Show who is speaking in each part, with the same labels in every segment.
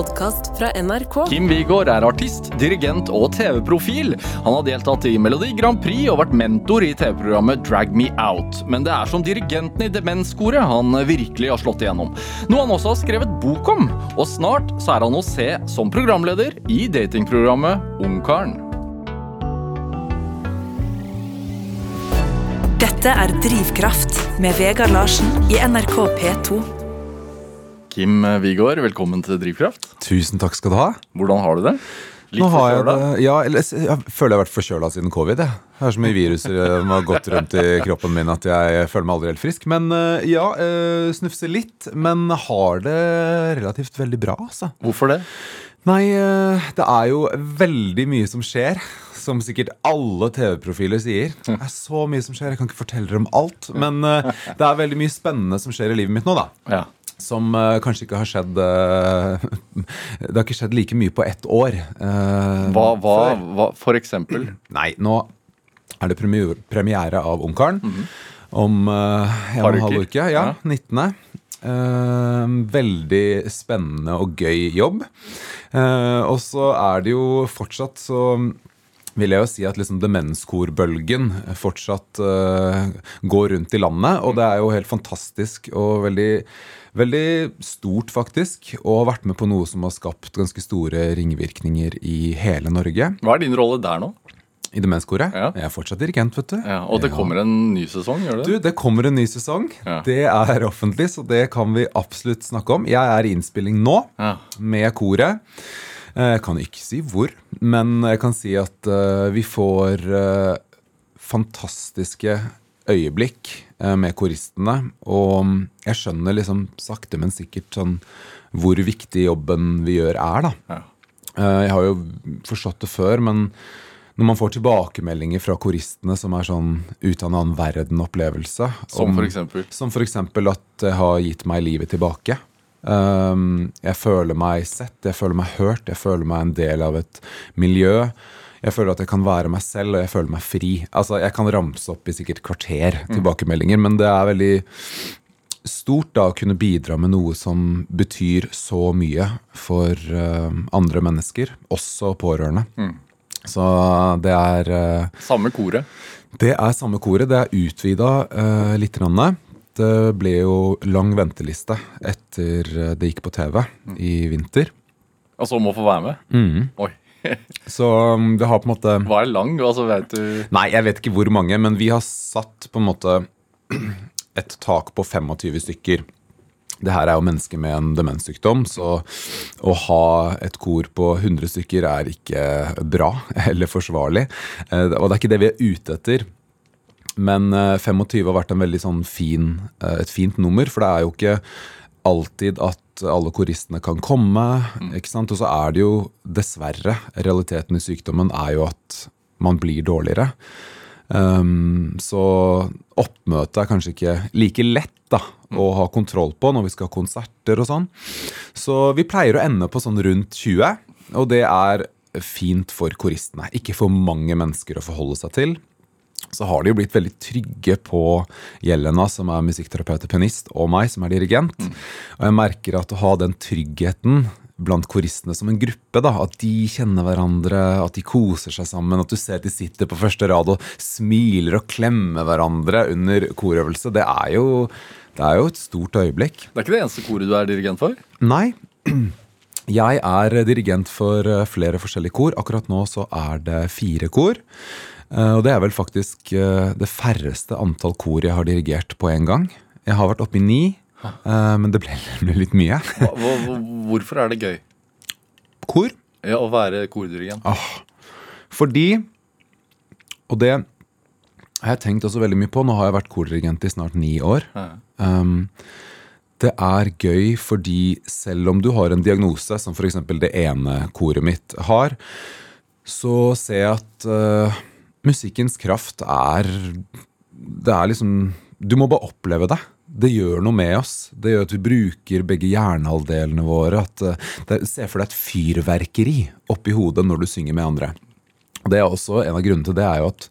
Speaker 1: podkast fra NRK.
Speaker 2: Kim Wigård er artist, dirigent og TV-profil. Han har deltatt i Melodi Grand Prix og vært mentor i TV-programmet Drag Me Out. Men det er som dirigenten i Demenskoret han virkelig har slått igjennom. Noe han også har skrevet bok om. Og snart så er han å se som programleder i datingprogrammet Ungkaren.
Speaker 3: Dette er Drivkraft med Vegard Larsen i NRK P2.
Speaker 2: Kim Wigård, velkommen til Drivkraft.
Speaker 4: Tusen takk skal du ha.
Speaker 2: Hvordan har du det? Litt
Speaker 4: har jeg,
Speaker 2: forkjøla?
Speaker 4: ja, eller, jeg føler jeg har vært forkjøla siden covid. Jeg. Det er så mye viruser eh, som har gått rundt i kroppen min at jeg føler meg aldri helt frisk. Men eh, ja, snufser litt. Men har det relativt veldig bra, altså.
Speaker 2: Hvorfor det?
Speaker 4: Nei, eh, det er jo veldig mye som skjer. Som sikkert alle TV-profiler sier. Det er så mye som skjer. Jeg kan ikke fortelle dere om alt. Men eh, det er veldig mye spennende som skjer i livet mitt nå, da.
Speaker 2: Ja.
Speaker 4: Som eh, kanskje ikke har skjedd eh, Det har ikke skjedd like mye på ett år. eh,
Speaker 2: Hva, hva, hva for eksempel?
Speaker 4: Nei, nå er det premiere, av Ungkaren om eh, en og en halv uke. Ja,
Speaker 2: Ja.
Speaker 4: 19. Uh, veldig spennende og gøy jobb. Uh, og så er det jo fortsatt så vil jeg jo si at liksom demenskorbølgen fortsatt uh, går rundt i landet. Og det er jo helt fantastisk og veldig, veldig stort, faktisk. Og har vært med på noe som har skapt ganske store ringvirkninger i hele Norge.
Speaker 2: Hva er din rolle der nå?
Speaker 4: I demenskoret.
Speaker 2: Ja.
Speaker 4: Jeg er fortsatt dirigent, vet du.
Speaker 2: Ja, og det kommer en ny sesong, gjør det?
Speaker 4: Du, Det kommer en ny sesong.
Speaker 2: Ja.
Speaker 4: Det er offentlig, så det kan vi absolutt snakke om. Jeg er i innspilling nå
Speaker 2: Ja.
Speaker 4: med koret. Eh, Jeg kan ikke si hvor, men jeg kan si at eh, vi får eh, fantastiske øyeblikk eh, med koristene. Og jeg skjønner liksom sakte, men sikkert sånn hvor viktig jobben vi gjør, er, da.
Speaker 2: Ja.
Speaker 4: Eh, Jeg har jo forstått det før, men når man får tilbakemeldinger fra koristene som er sånn ut av en annen verden-opplevelse
Speaker 2: Som f.eks.?
Speaker 4: Som f.eks. at det har gitt meg livet tilbake. Um, jeg føler meg sett, jeg føler meg hørt, jeg føler meg en del av et miljø. Jeg føler at jeg kan være meg selv, og jeg føler meg fri. Altså, Jeg kan ramse opp i sikkert kvarter tilbakemeldinger, men det er veldig stort da å kunne bidra med noe som betyr så mye for uh, andre mennesker, også pårørende. Så det er uh,
Speaker 2: Samme koret.
Speaker 4: det er samme koret. Det er utvida uh, litt. Grann. Det ble jo lang venteliste etter eh, det gikk på TV i vinter.
Speaker 2: Altså om å få være med?
Speaker 4: Mm.
Speaker 2: Oi.
Speaker 4: Så um, det har på en måte
Speaker 2: Hva er lang? Altså, vet du
Speaker 4: Nei, jeg vet ikke hvor mange, men vi har satt på en måte et tak på 25 stykker. Det her er jo mennesker med en demenssykdom, så å ha et kor på 100 stykker er ikke bra eller forsvarlig. Eh, Og det er ikke det vi er ute etter. Men eh, 25 har vært en veldig sånn fin, eh, et fint nummer, for det er jo ikke alltid at alle koristene kan komme. ikke sant? Og så er det jo dessverre Realiteten i sykdommen er jo at man blir dårligere. Um, så oppmøtet er kanskje ikke like lett da, å ha kontroll på når vi skal ha konserter og sånn. Så vi pleier å ende på sånn rundt 20, og det er fint for koristene. Ikke for mange mennesker å forholde seg til. Så har de jo blitt veldig trygge på Jelena, som er musikkterapeut og pianist, og meg, som er dirigent. Og jeg merker at å ha den tryggheten blant koristene som en gruppe, da, at de kjenner hverandre, at de koser seg sammen, at du ser at de sitter på første rad og smiler og klemmer hverandre under korøvelse, det er jo, det er jo et stort øyeblikk.
Speaker 2: Det er ikke det eneste koret du er dirigent for?
Speaker 4: Nei. Jeg er dirigent for eh, flere forskjellige kor. Akkurat nå så er det fire kor. Eh, Og det er vel faktisk eh, det færreste antall kor jeg har dirigert på en gang. Jeg har vært oppe i ni, eh, men det ble ble litt mye.
Speaker 2: Hvorfor er det gøy
Speaker 4: Kor?
Speaker 2: ja, å være kordirigent?
Speaker 4: Fordi Og det har jeg tenkt også veldig mye på. Nå har jeg vært kordirigent i snart ni år.
Speaker 2: Ja.
Speaker 4: Um, det er gøy fordi selv om du har en diagnose, som f.eks. det ene koret mitt har, så ser jeg at uh, musikkens kraft er Det er liksom Du må bare oppleve det. Det gjør noe med oss. Det gjør at vi bruker begge hjernehalvdelene våre. At, det, Se for deg et fyrverkeri oppi hodet når du synger med andre. Det er også En av grunnene til det er jo at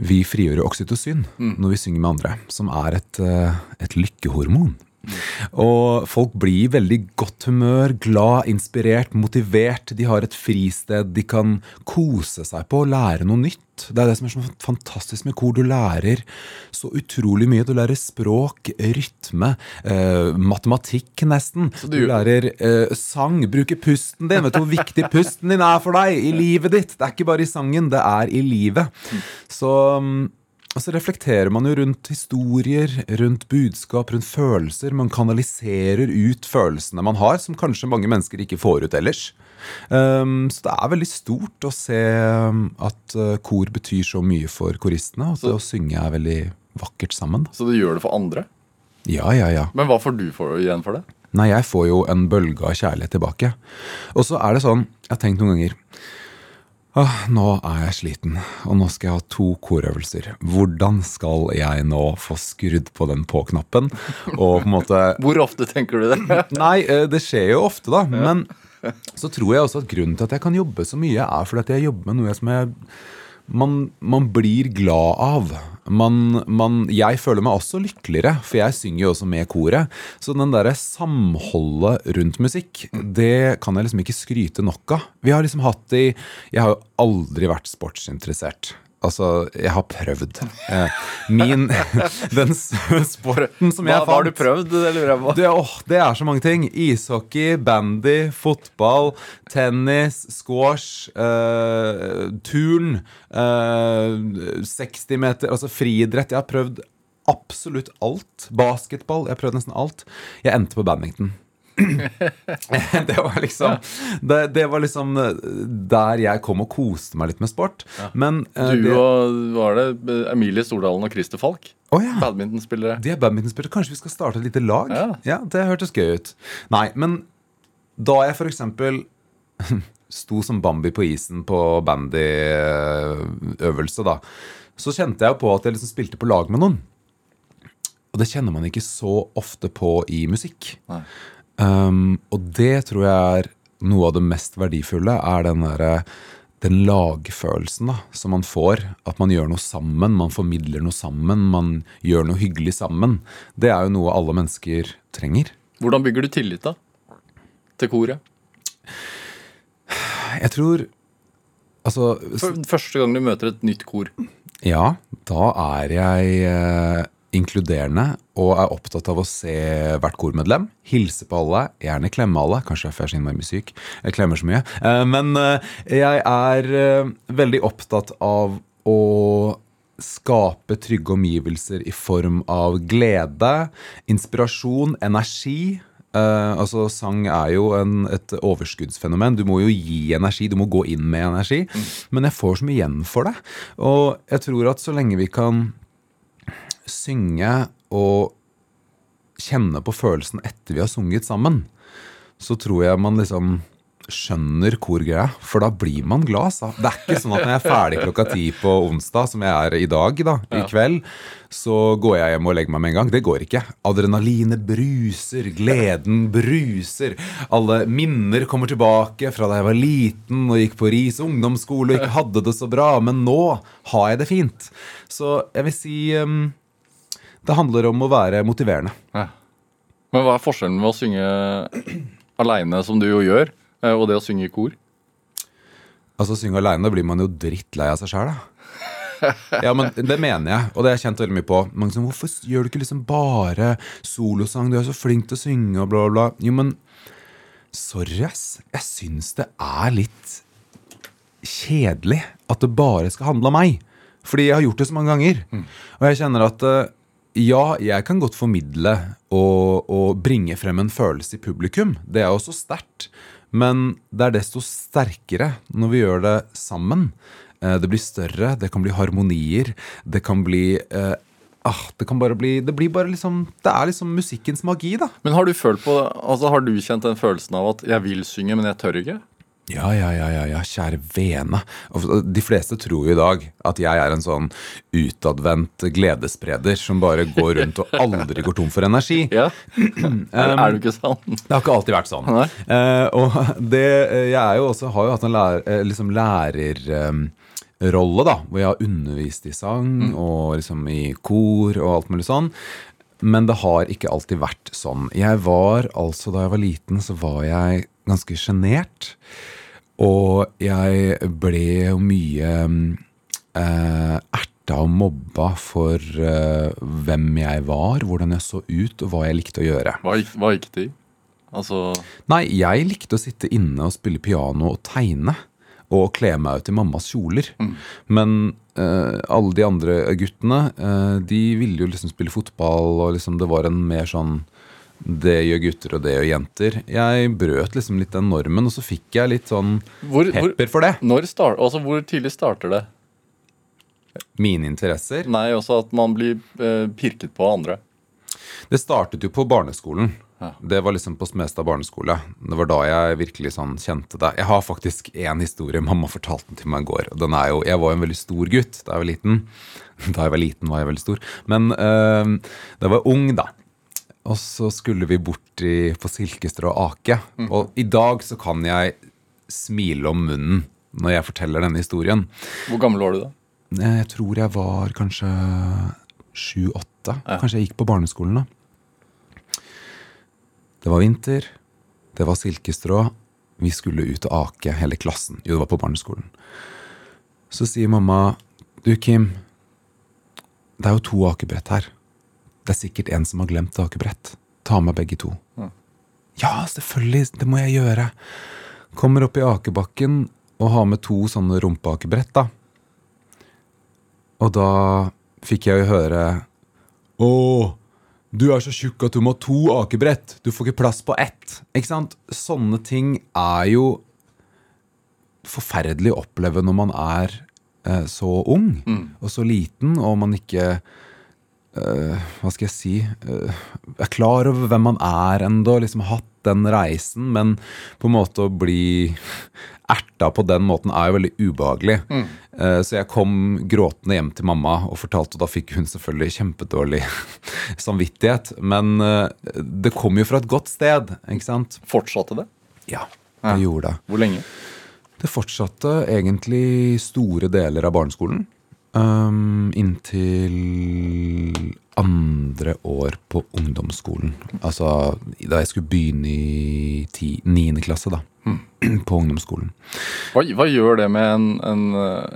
Speaker 4: vi frigjør oksytocin når vi synger med andre, som er et, eh, et lykkehormon. Og folk blir i veldig godt humør, glad, inspirert, motivert. De har et fristed de kan kose seg på og lære noe nytt. Det er det som er så fantastisk med kor. Du lærer så utrolig mye. Du lærer språk, rytme, eh, matematikk nesten.
Speaker 2: du-
Speaker 4: Du lærer eh, sang, bruke pusten din. Vet du hvor viktig pusten din er for deg i livet ditt? Det er ikke bare i sangen, det er i livet. Så og så reflekterer man jo rundt historier, rundt budskap, rundt følelser. Man kanaliserer ut følelsene man har, som kanskje mange mennesker ikke får ut ellers. Um, så det er veldig stort å se um, at uh, kor betyr så mye for koristene. Og at det å synge er veldig vakkert sammen.
Speaker 2: Så du gjør det for andre?
Speaker 4: Ja, ja, ja.
Speaker 2: Men hva får du for, igjen for det?
Speaker 4: Nei, jeg får jo en bølge av kjærlighet tilbake. Og så er det sånn, jeg har tenkt noen ganger Åh, nå er jeg sliten, og nå skal jeg ha to korøvelser. Hvordan skal jeg nå få skrudd på den på-knappen? Og på en måte
Speaker 2: Hvor ofte tenker du det?
Speaker 4: Nei, eh, det skjer jo ofte, da. Men så tror jeg også at grunnen til at jeg kan jobbe så mye, er fordi at jeg jobber med noe som jeg man, man blir glad av. Man, man, jeg føler meg også lykkeligere, for jeg synger jo også med koret. Så den derre samholdet rundt musikk, det kan jeg liksom ikke skryte nok av. Vi har liksom hatt i Jeg har jo aldri vært sportsinteressert. Altså, jeg har prøvd. Eh, Min Den sporten som jeg
Speaker 2: Hva,
Speaker 4: fant
Speaker 2: hva har du prøvd? Det lurer jeg på.
Speaker 4: det, åh, det er så mange ting. Ishockey, bandy, fotball, tennis, squash, eh, turn, eh, 60 meter, altså friidrett. Jeg har prøvd absolutt alt. Basketball. Jeg har prøvd nesten alt. Jeg endte på badminton. det var liksom det, det var liksom der jeg kom og koste meg litt med sport. Men uh,
Speaker 2: Du og var det Emilie Stordalen og Christer Falk?
Speaker 4: Oh, ja.
Speaker 2: Badmintonspillere.
Speaker 4: De er badmintonspillere. Kanskje vi skal starte et lite lag?
Speaker 2: Ja.
Speaker 4: det hørtes gøy ut. Nei, men da jeg for eksempel sto som Bambi på isen på bandyøvelse, da, så kjente jeg jo på at jeg liksom spilte på lag med noen. Og det kjenner man ikke så ofte på i musikk.
Speaker 2: Nei.
Speaker 4: Um, og det tror jeg er noe av det mest verdifulle, er den derre den lagfølelsen da, som man får. At man gjør noe sammen, man formidler noe sammen, man gjør noe hyggelig sammen. Det er jo noe alle mennesker trenger.
Speaker 2: Hvordan bygger du tillit, da? Til koret?
Speaker 4: Jeg tror Altså,
Speaker 2: første gang du møter et nytt kor.
Speaker 4: ja, da er jeg eh, inkluderende og er opptatt av å se hvert kormedlem. Hilse på alle, gjerne klemme alle. Kanskje derfor jeg er så innmari syk. Jeg klemmer så mye. Eh, men eh, jeg er eh, veldig opptatt av å skape trygge omgivelser i form av glede, inspirasjon, energi. Uh, altså Sang er jo en, et overskuddsfenomen. Du må jo gi energi, du må gå inn med energi. Men jeg får så mye igjen for det. Og jeg tror at så lenge vi kan synge og kjenne på følelsen etter vi har sunget sammen, så tror jeg man liksom skjønner korgreia, for da blir man glad. Så. Det er ikke sånn at når jeg er ferdig klokka ti på onsdag, som jeg er i dag, da, i kveld, så går jeg hjem og legger meg med en gang. Det går ikke. Adrenalinet bruser, gleden bruser. Alle minner kommer tilbake fra da jeg var liten og gikk på Ris ungdomsskole og ikke hadde det så bra, men nå har jeg det fint. Så jeg vil si um, det handler om å være motiverende.
Speaker 2: Ja. Men hva er forskjellen med å synge aleine, som du jo gjør, eh, og det å synge i kor?
Speaker 4: Altså, synge aleine, blir man jo drittlei av seg sjæl, da. Ja, men det mener jeg, og det har jeg kjent veldig mye på. Mange som, Hvorfor gjør du ikke liksom bare solosang? Du er så flink til å synge, og bla, bla, bla. Jo, men sorry, ass. Jeg syns det er litt kjedelig at det bare skal handle om meg. Fordi jeg har gjort det så mange ganger. Og jeg kjenner at eh, ja, jeg kan godt formidle og, og bringe frem en følelse i publikum. Det er også sterkt. Men det er desto sterkere når vi gjør det sammen. Eh, Det blir større, det kan bli harmonier, det kan bli eh, ah, Det kan bare bli Det blir bare liksom Det er liksom musikkens magi, da.
Speaker 2: Men har du følt på Altså har du kjent den følelsen av at jeg vil synge, men jeg tør ikke?
Speaker 4: Ja, ja, ja, ja, ja, kjære vene. De fleste tror jo i dag at jeg er en sånn utadvendt gledesspreder som bare går rundt og aldri går tom for energi.
Speaker 2: Ja. er, er du ikke sånn?
Speaker 4: Det har ikke alltid vært sånn.
Speaker 2: Nei.
Speaker 4: Uh, og det, jeg er jo også, har jo hatt en lærer, eh, liksom lærerrolle, da, hvor jeg har undervist i sang og liksom i kor og alt mulig sånn. men det har ikke alltid vært sånn. Jeg var altså, Da jeg var liten, så var jeg ganske sjenert. Og jeg ble mye eh, erta og mobba for eh, hvem jeg var, hvordan jeg så ut, og hva jeg likte å gjøre.
Speaker 2: Hva hva gikk det i? Altså
Speaker 4: Nei, jeg likte å sitte inne og spille piano og tegne. Og kle meg ut i mammas kjoler. Men eh, alle de andre guttene, eh, de ville jo liksom spille fotball, og liksom det var en mer sånn det gjør gutter, og det gjør jenter. Jeg brøt liksom litt den normen, og så fikk jeg litt sånn
Speaker 2: Hvor, hvor,
Speaker 4: for det.
Speaker 2: start, altså, hvor tidlig starter det?
Speaker 4: Mine interesser.
Speaker 2: Nei, også at man blir eh, pirket på av andre.
Speaker 4: Det startet jo på barneskolen.
Speaker 2: Ja.
Speaker 4: Det var liksom på Smestad barneskole. Det var da jeg virkelig sånn kjente det. Jeg har faktisk én historie. Mamma fortalte den til meg i går. Den er jo, jeg var en veldig stor gutt da jeg var liten. Da jeg var liten, var jeg veldig stor. Men øh, da jeg var ung, da. Og så skulle vi bort i, på Silkestrå Ake. Og i dag så kan jeg smile om munnen når jeg forteller denne historien.
Speaker 2: Hvor gammel var du da?
Speaker 4: Jeg tror jeg var kanskje sju-åtte. Kanskje jeg gikk på barneskolen da. Det var vinter, det var silkestrå. Vi skulle ut og ake, hele klassen. Jo, det var på barneskolen. Så sier mamma, du Kim, det er jo to akebrett her. Det er sikkert en som har glemt akebrett. Ta med begge to. Ja, selvfølgelig, det må jeg gjøre. Kommer opp i akebakken og har med to sånne rumpeakebrett, da. Og da fikk jeg jo høre Å, du er så tjukk at du må ha to akebrett. Du får ikke plass på ett. Ikke sant? Sånne ting er jo forferdelig å oppleve når man er eh, så ung og så liten, og man ikke eh, Hva skal jeg si uh, Er klar over hvem man er ennå, liksom hatt den reisen, men på en måte å bli erta på den måten er jo veldig ubehagelig. Eh, Så jeg kom gråtende hjem til mamma og fortalte, og da fikk hun selvfølgelig kjempedårlig samvittighet. Men det kom jo fra et godt sted, ikke sant?
Speaker 2: Fortsatte det?
Speaker 4: Ja, det gjorde det.
Speaker 2: Hvor lenge?
Speaker 4: Det fortsatte egentlig store deler av barneskolen. Um, inntil andre år på ungdomsskolen. Altså da jeg skulle begynne i ti, niende klasse, da. På ungdomsskolen.
Speaker 2: Hva, hva gjør det med en, en,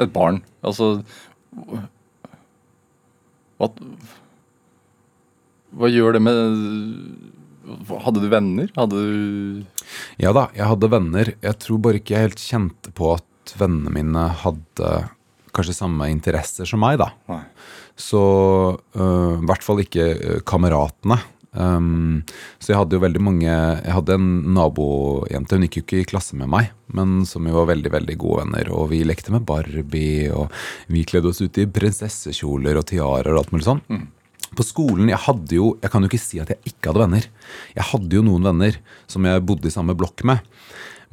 Speaker 2: et barn? Altså hva, hva gjør det med Hadde du venner? Hadde du
Speaker 4: Ja da, jeg hadde venner. Jeg tror bare ikke jeg helt kjente på at vennene mine hadde kanskje samme interesser som meg, da.
Speaker 2: Nei.
Speaker 4: Så øh, i hvert fall ikke øh, kameratene. Um, så jeg hadde jo veldig mange Jeg hadde en nabojente, hun gikk jo ikke i klasse med meg, men som jo var veldig veldig gode venner. Og vi lekte med Barbie, og vi kledde oss ut i prinsessekjoler og tiarer og alt mulig sånn. På skolen, jeg hadde jo Jeg kan jo ikke si at jeg ikke hadde venner. Jeg hadde jo noen venner som jeg bodde i samme blokk med.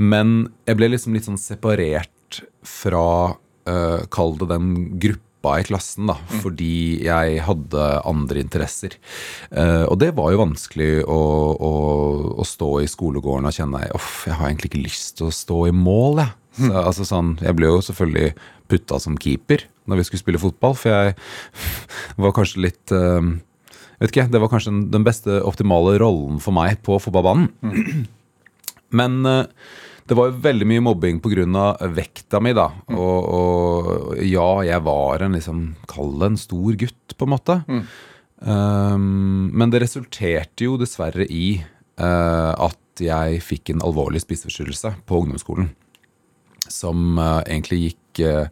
Speaker 4: Men jeg ble liksom litt sånn separert fra øh, Kall det den gruppa i klassen, da, fordi jeg hadde andre interesser. Uh, og det var jo vanskelig å, å, å stå i skolegården og kjenne Uff, jeg har egentlig ikke lyst til å stå i mål, jeg. Så, altså, sånn, jeg ble jo selvfølgelig putta som keeper når vi skulle spille fotball, for jeg var kanskje litt uh, vet ikke, Det var kanskje den- beste optimale rollen for meg på fotballbanen. Men eh, det var jo veldig mye mobbing pga. vekta mi, da. Og, og ja, jeg var en liksom Kall det en stor gutt, på en måte. Um, men det resulterte jo dessverre i uh, at jeg fikk en alvorlig spiseforstyrrelse på ungdomsskolen. Som uh, egentlig gikk uh,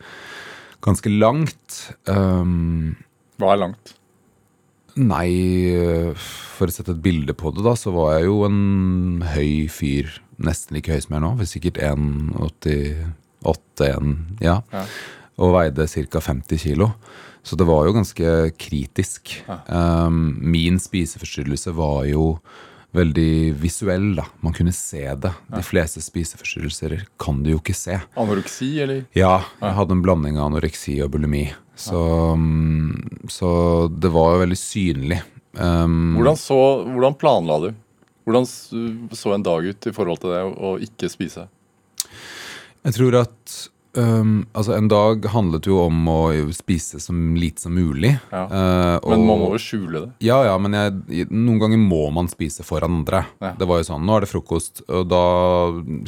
Speaker 4: ganske langt. Um,
Speaker 2: Hva er langt?
Speaker 4: Nei, for å sette et bilde på det, da, så var jeg jo en høy fyr. Nesten like høy som jeg er nå. Sikkert 1,88-1, ja.
Speaker 2: Ja.
Speaker 4: Og veide ca. 50 kilo. Så det var jo ganske kritisk. Um, min spiseforstyrrelse var jo veldig visuell, da. Man kunne se det. De fleste spiseforstyrrelser kan du jo ikke se.
Speaker 2: Anoreksi, eller?
Speaker 4: Ja, jeg hadde en blanding av anoreksi og bulimi. Så, mm, så det var jo veldig synlig. Um,
Speaker 2: Hvordan, så, hvordan planla du? Hvordan så en dag ut i forhold til det å ikke spise?
Speaker 4: Jeg tror at um, altså En dag handlet jo om å spise så lite som mulig.
Speaker 2: Ja.
Speaker 4: Uh,
Speaker 2: Men man må jo skjule det.
Speaker 4: Ja, ja, men jeg, noen ganger må man spise for andre.
Speaker 2: Ja.
Speaker 4: Det var jo sånn, Nå er det frokost, og da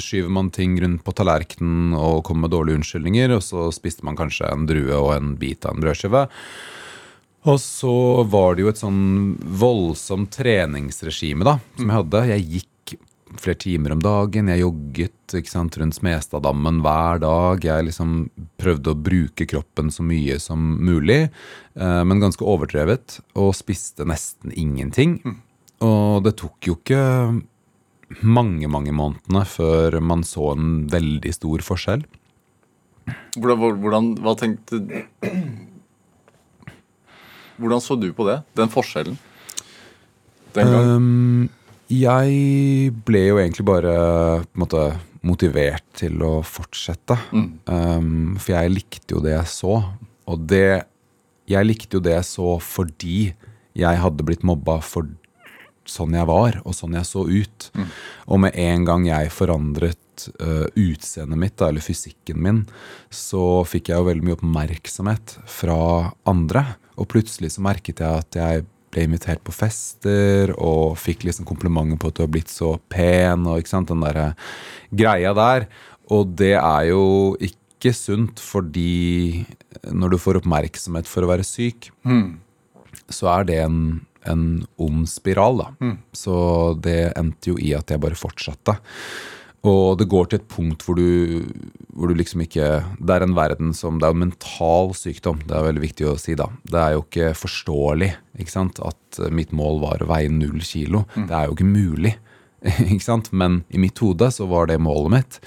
Speaker 4: skyver man ting rundt på tallerkenen og kommer med dårlige unnskyldninger, og så spiste man kanskje en drue og en bit av en brødskive. Og så var det jo et sånn voldsomt treningsregime da, som jeg hadde. Jeg gikk flere timer om dagen, jeg jogget ikke sant, rundt Smestaddammen hver dag. Jeg liksom prøvde å bruke kroppen så mye som mulig, eh, men ganske overdrevet, og spiste nesten ingenting. Og det tok jo ikke mange, mange månedene før man så en veldig stor forskjell.
Speaker 2: Hvordan, hvordan, hva tenkte Hvordan så du på det? Den forskjellen? Den gang?
Speaker 4: Um, jeg ble jo egentlig bare på en måte motivert til å fortsette. Um, for jeg likte jo det jeg så. Og det Jeg likte jo det jeg så fordi jeg hadde blitt mobba for sånn jeg var, og sånn jeg så ut. Og med en gang jeg forandret uh, utseendet mitt, da, eller fysikken min, så fikk jeg jo veldig mye oppmerksomhet fra andre. Og plutselig så merket jeg at jeg ble invitert på fester og fikk liksom komplimenter på at du har blitt så pen, og ikke sant, den der greia der. Og det er jo ikke sunt, fordi når du får oppmerksomhet for å være syk, så er det en, en ond spiral, da. Så det endte jo i at jeg bare fortsatte. Og det går til et punkt hvor du, hvor du liksom ikke Det er en verden som Det er en mental sykdom, det er veldig viktig å si, da. Det er jo ikke forståelig ikke sant, at mitt mål var å veie null kilo. Det er jo ikke mulig. ikke sant? Men i mitt hode så var det målet mitt.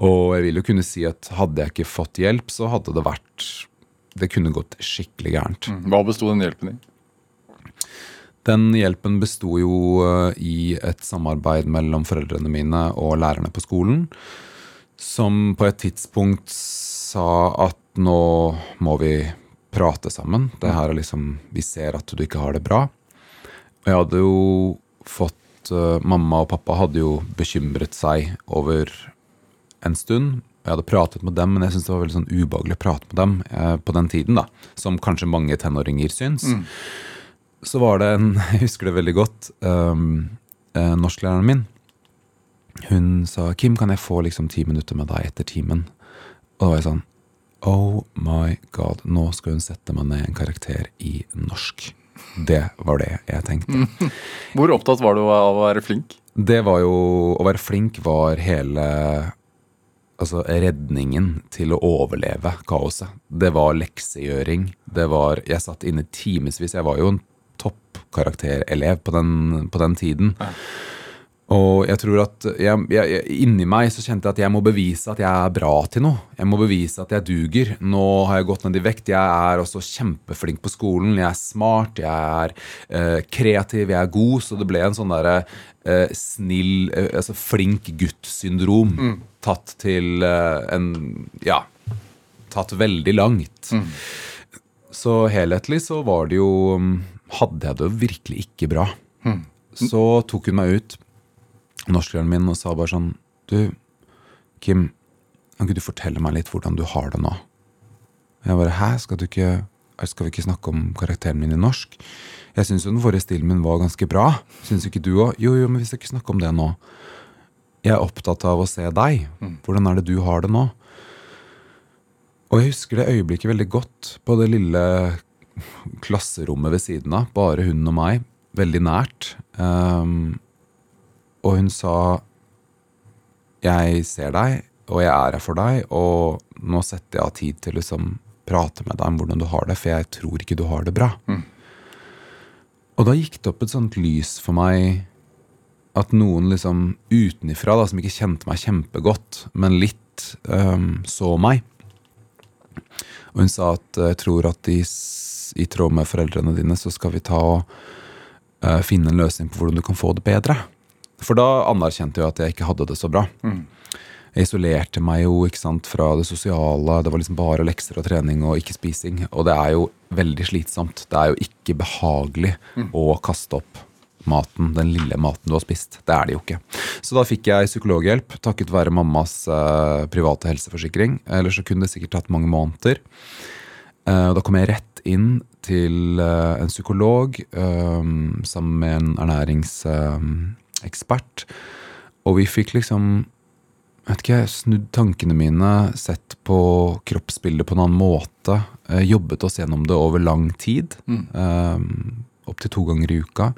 Speaker 4: Og jeg vil jo kunne si at hadde jeg ikke fått hjelp, så hadde det vært Det kunne gått skikkelig gærent.
Speaker 2: Hva besto den hjelpen i?
Speaker 4: Den hjelpen besto jo eh, i et samarbeid mellom foreldrene mine og lærerne på skolen, som på et tidspunkt sa at nå må vi prate sammen. Det her er liksom Vi ser at du ikke har det bra. Og jeg hadde jo fått eh, Mamma og pappa hadde jo bekymret seg over en stund. Jeg hadde pratet med dem, men jeg syntes det var veldig sånn ubehagelig å prate med dem eh, på den tiden. da, Som kanskje mange tenåringer syns. Så var det en Jeg husker det veldig godt. Um, eh, norsklæreren min Hun sa 'Kim, kan jeg få liksom ti minutter med deg etter timen?' Og da var jeg sånn Oh my god, nå skal hun sette meg ned en karakter i norsk. Det var det jeg tenkte.
Speaker 2: Hvor opptatt var du av å være flink?
Speaker 4: Det var jo Å være flink var hele Altså redningen til å overleve kaoset. Det var leksegjøring. Det var Jeg satt inne timevis. Jeg var jo en toppkarakterelev på den, på den tiden. Og jeg tror at jeg, jeg, inni meg så kjente jeg at jeg må bevise at jeg er bra til noe. Jeg må bevise at jeg duger. Nå har jeg gått ned i vekt. Jeg er også kjempeflink på skolen. Jeg er smart, jeg er eh, kreativ, jeg er god. Så det ble en sånn derre eh, snill, eh, altså flink gutt-syndrom tatt til eh, en Ja, tatt veldig langt. Så helhetlig så var det jo mm, Hadde jeg det virkelig ikke bra. Så tok hun meg ut norsklæreren min og sa bare sånn Du, Kim, kan ikke du fortelle meg litt hvordan du har det nå? Jeg bare Hæ, skal du ikke Skal vi ikke snakke om karakteren min i norsk? Jeg syns jo den forrige stilen min var ganske bra. Syns ikke du òg? Jo, jo, men vi skal ikke snakke om det nå. Jeg er opptatt av å se deg. Hvordan er det du har det nå? Og jeg husker det øyeblikket veldig godt på det lille klasserommet ved siden av. Bare hun og meg. Veldig nært. Um, og hun sa Jeg ser deg, og jeg er her for deg, og nå setter jeg av tid til å liksom prate med deg om hvordan du har det, for jeg tror ikke du har det bra. Og da gikk det opp et sånt lys for meg at noen liksom utenifra, da, som ikke kjente meg kjempegodt, men litt um, så meg. Og hun sa at jeg tror at s- i tråd med foreldrene dine, så skal vi ta og uh, finne en løsning på hvordan du kan få det bedre. For da anerkjente jeg at jeg ikke hadde det så bra. Jeg isolerte meg jo ikke sant, fra det sosiale. Det var liksom bare lekser og trening og ikke spising. Og det er jo veldig slitsomt. Det er jo ikke behagelig å kaste opp. maten, den lille maten du har spist. Det er det jo ikke. Så da fikk jeg psykologhjelp takket være mammas eh, private helseforsikring. Ellers så kunne det sikkert tatt mange måneder. Eh, da kom jeg rett inn til eh, en psykolog eh, sammen med en ernæringsekspert. og vi fikk liksom jeg vet ikke, snudd tankene mine, sett på kroppsbildet på en annen måte. eh, jobbet oss gjennom det over lang tid. Mm. Opptil to ganger i uka.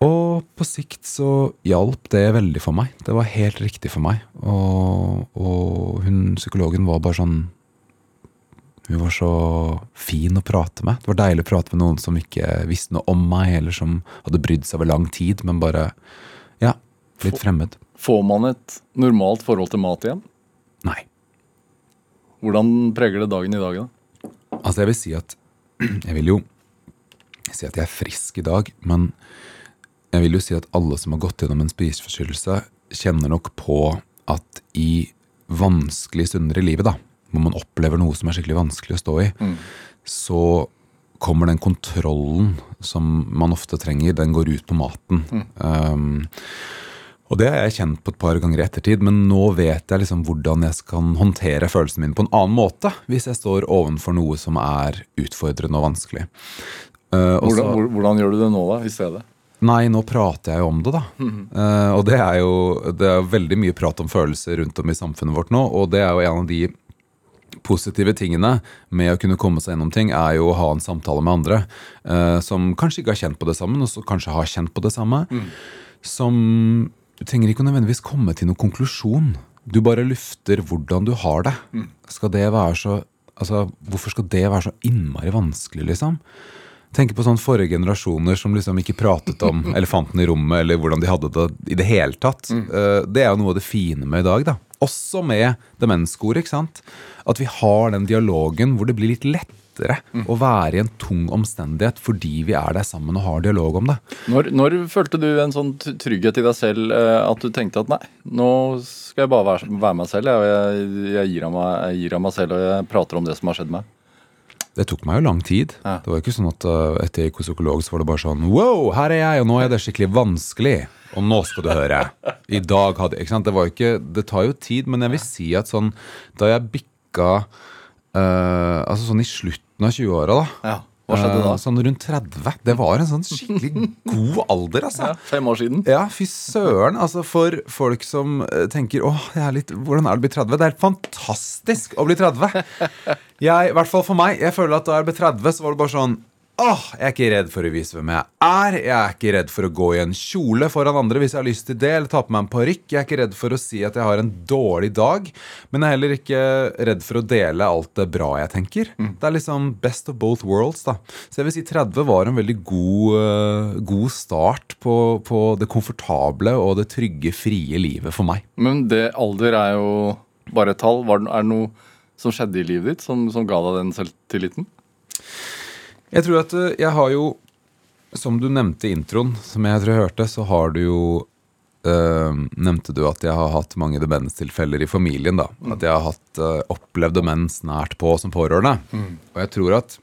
Speaker 4: Og på sikt så hjalp det veldig for meg. Det var helt riktig for meg. Og, og hun psykologen var bare sånn Hun var så fin å prate med. Det var deilig å prate med noen som ikke visste noe om meg, eller som hadde brydd seg over lang tid, men bare Ja, litt fremmed.
Speaker 2: Får man et normalt forhold til mat igjen?
Speaker 4: Nei.
Speaker 2: Hvordan preger det dagen i dag, da?
Speaker 4: Altså, jeg vil si at Jeg vil jo si at jeg er frisk i dag, men jeg vil jo si at alle som har gått gjennom en spiseforstyrrelse, kjenner nok på at i vanskelige stunder i livet, da, hvor man opplever noe som er skikkelig vanskelig å stå i, så kommer den kontrollen som man ofte trenger, den går ut på maten. Um, og det har jeg kjent på et par ganger i ettertid, men nå vet jeg liksom hvordan jeg skal håndtere følelsene mine på en annen måte hvis jeg står ovenfor noe som er utfordrende og vanskelig. Uh, og så-
Speaker 2: Hvordan, hvor- hvordan gjør du det nå, da, i stedet?
Speaker 4: Nei, nå prater jeg jo om det, da. Eh, og det er jo det er veldig mye prat om følelser rundt om i samfunnet vårt nå, og det er jo en av de positive tingene med å kunne komme seg gjennom ting, er jo å ha en samtale med andre eh, som kanskje ikke har kjent på det sammen, og som kanskje har kjent på det samme. Som Du trenger ikke nødvendigvis komme til noen konklusjon. Du bare lufter hvordan du har det. Skal det være så Altså, hvorfor skal det være så innmari vanskelig, liksom? Tenker på sånn forrige generasjoner som liksom ikke pratet om elefanten i rommet, eller hvordan de hadde det i det hele tatt. Mm. Det er jo noe av det fine med i dag, da. Også med demenskoret. ikke sant. At vi har den dialogen hvor det blir litt lettere å være i en tung omstendighet fordi vi er der sammen og har dialog om det.
Speaker 2: Når, når følte du en sånn trygghet i deg selv eh, at du tenkte at nei, nå skal jeg bare være, være meg selv, jeg, jeg, gir av meg, jeg gir av meg selv og jeg prater om det som har skjedd meg?
Speaker 4: Det tok meg jo lang tid.
Speaker 2: Ja.
Speaker 4: Det var ikke sånn at uh, etter jeg gikk hos psykolog, så var det bare sånn Wow, her er jeg, og nå er det skikkelig vanskelig. Og nå skal du høre. I dag hadde ikke sant? Det var ikke Det tar jo tid, men jeg vil si at sånn Da jeg bikka uh, Altså sånn i slutten av 20-åra, da.
Speaker 2: Ja, Hva skjedde da?
Speaker 4: uh, sånn rundt 30. Det var en sånn skikkelig god alder, altså.
Speaker 2: Ja, fem år siden?
Speaker 4: Ja, fy søren. Altså For folk som eh, tenker åh, jeg er litt, hvordan er det å bli 30? Det er helt fantastisk å bli 30. Jeg, I hvert fall for meg. Jeg føler at da jeg ble 30, så var det bare sånn Åh, Jeg er ikke redd for å vise hvem jeg er. Jeg er ikke redd for å gå i en kjole foran andre hvis jeg har lyst til det, eller ta på meg en parykk. Jeg er ikke redd for å si at jeg har en dårlig dag, men jeg er heller ikke redd for å dele alt det bra jeg tenker. Det er liksom best of both worlds, da. Så jeg vil si 30 var en veldig god, eh, god start på, på det komfortable og det trygge, frie livet for meg.
Speaker 2: Men det alder er jo bare et tall. Er det noe som skjedde i livet ditt som, som ga deg den selvtilliten?
Speaker 4: Jeg tror at eh, jeg har jo, som du nevnte i introen, som jeg tror jeg hørte, så har du jo Uh, Nevnte du at jeg har hatt mange demenstilfeller i familien, da. At jeg har hatt, uh, opplevd demens nært på som pårørende. Og jeg tror at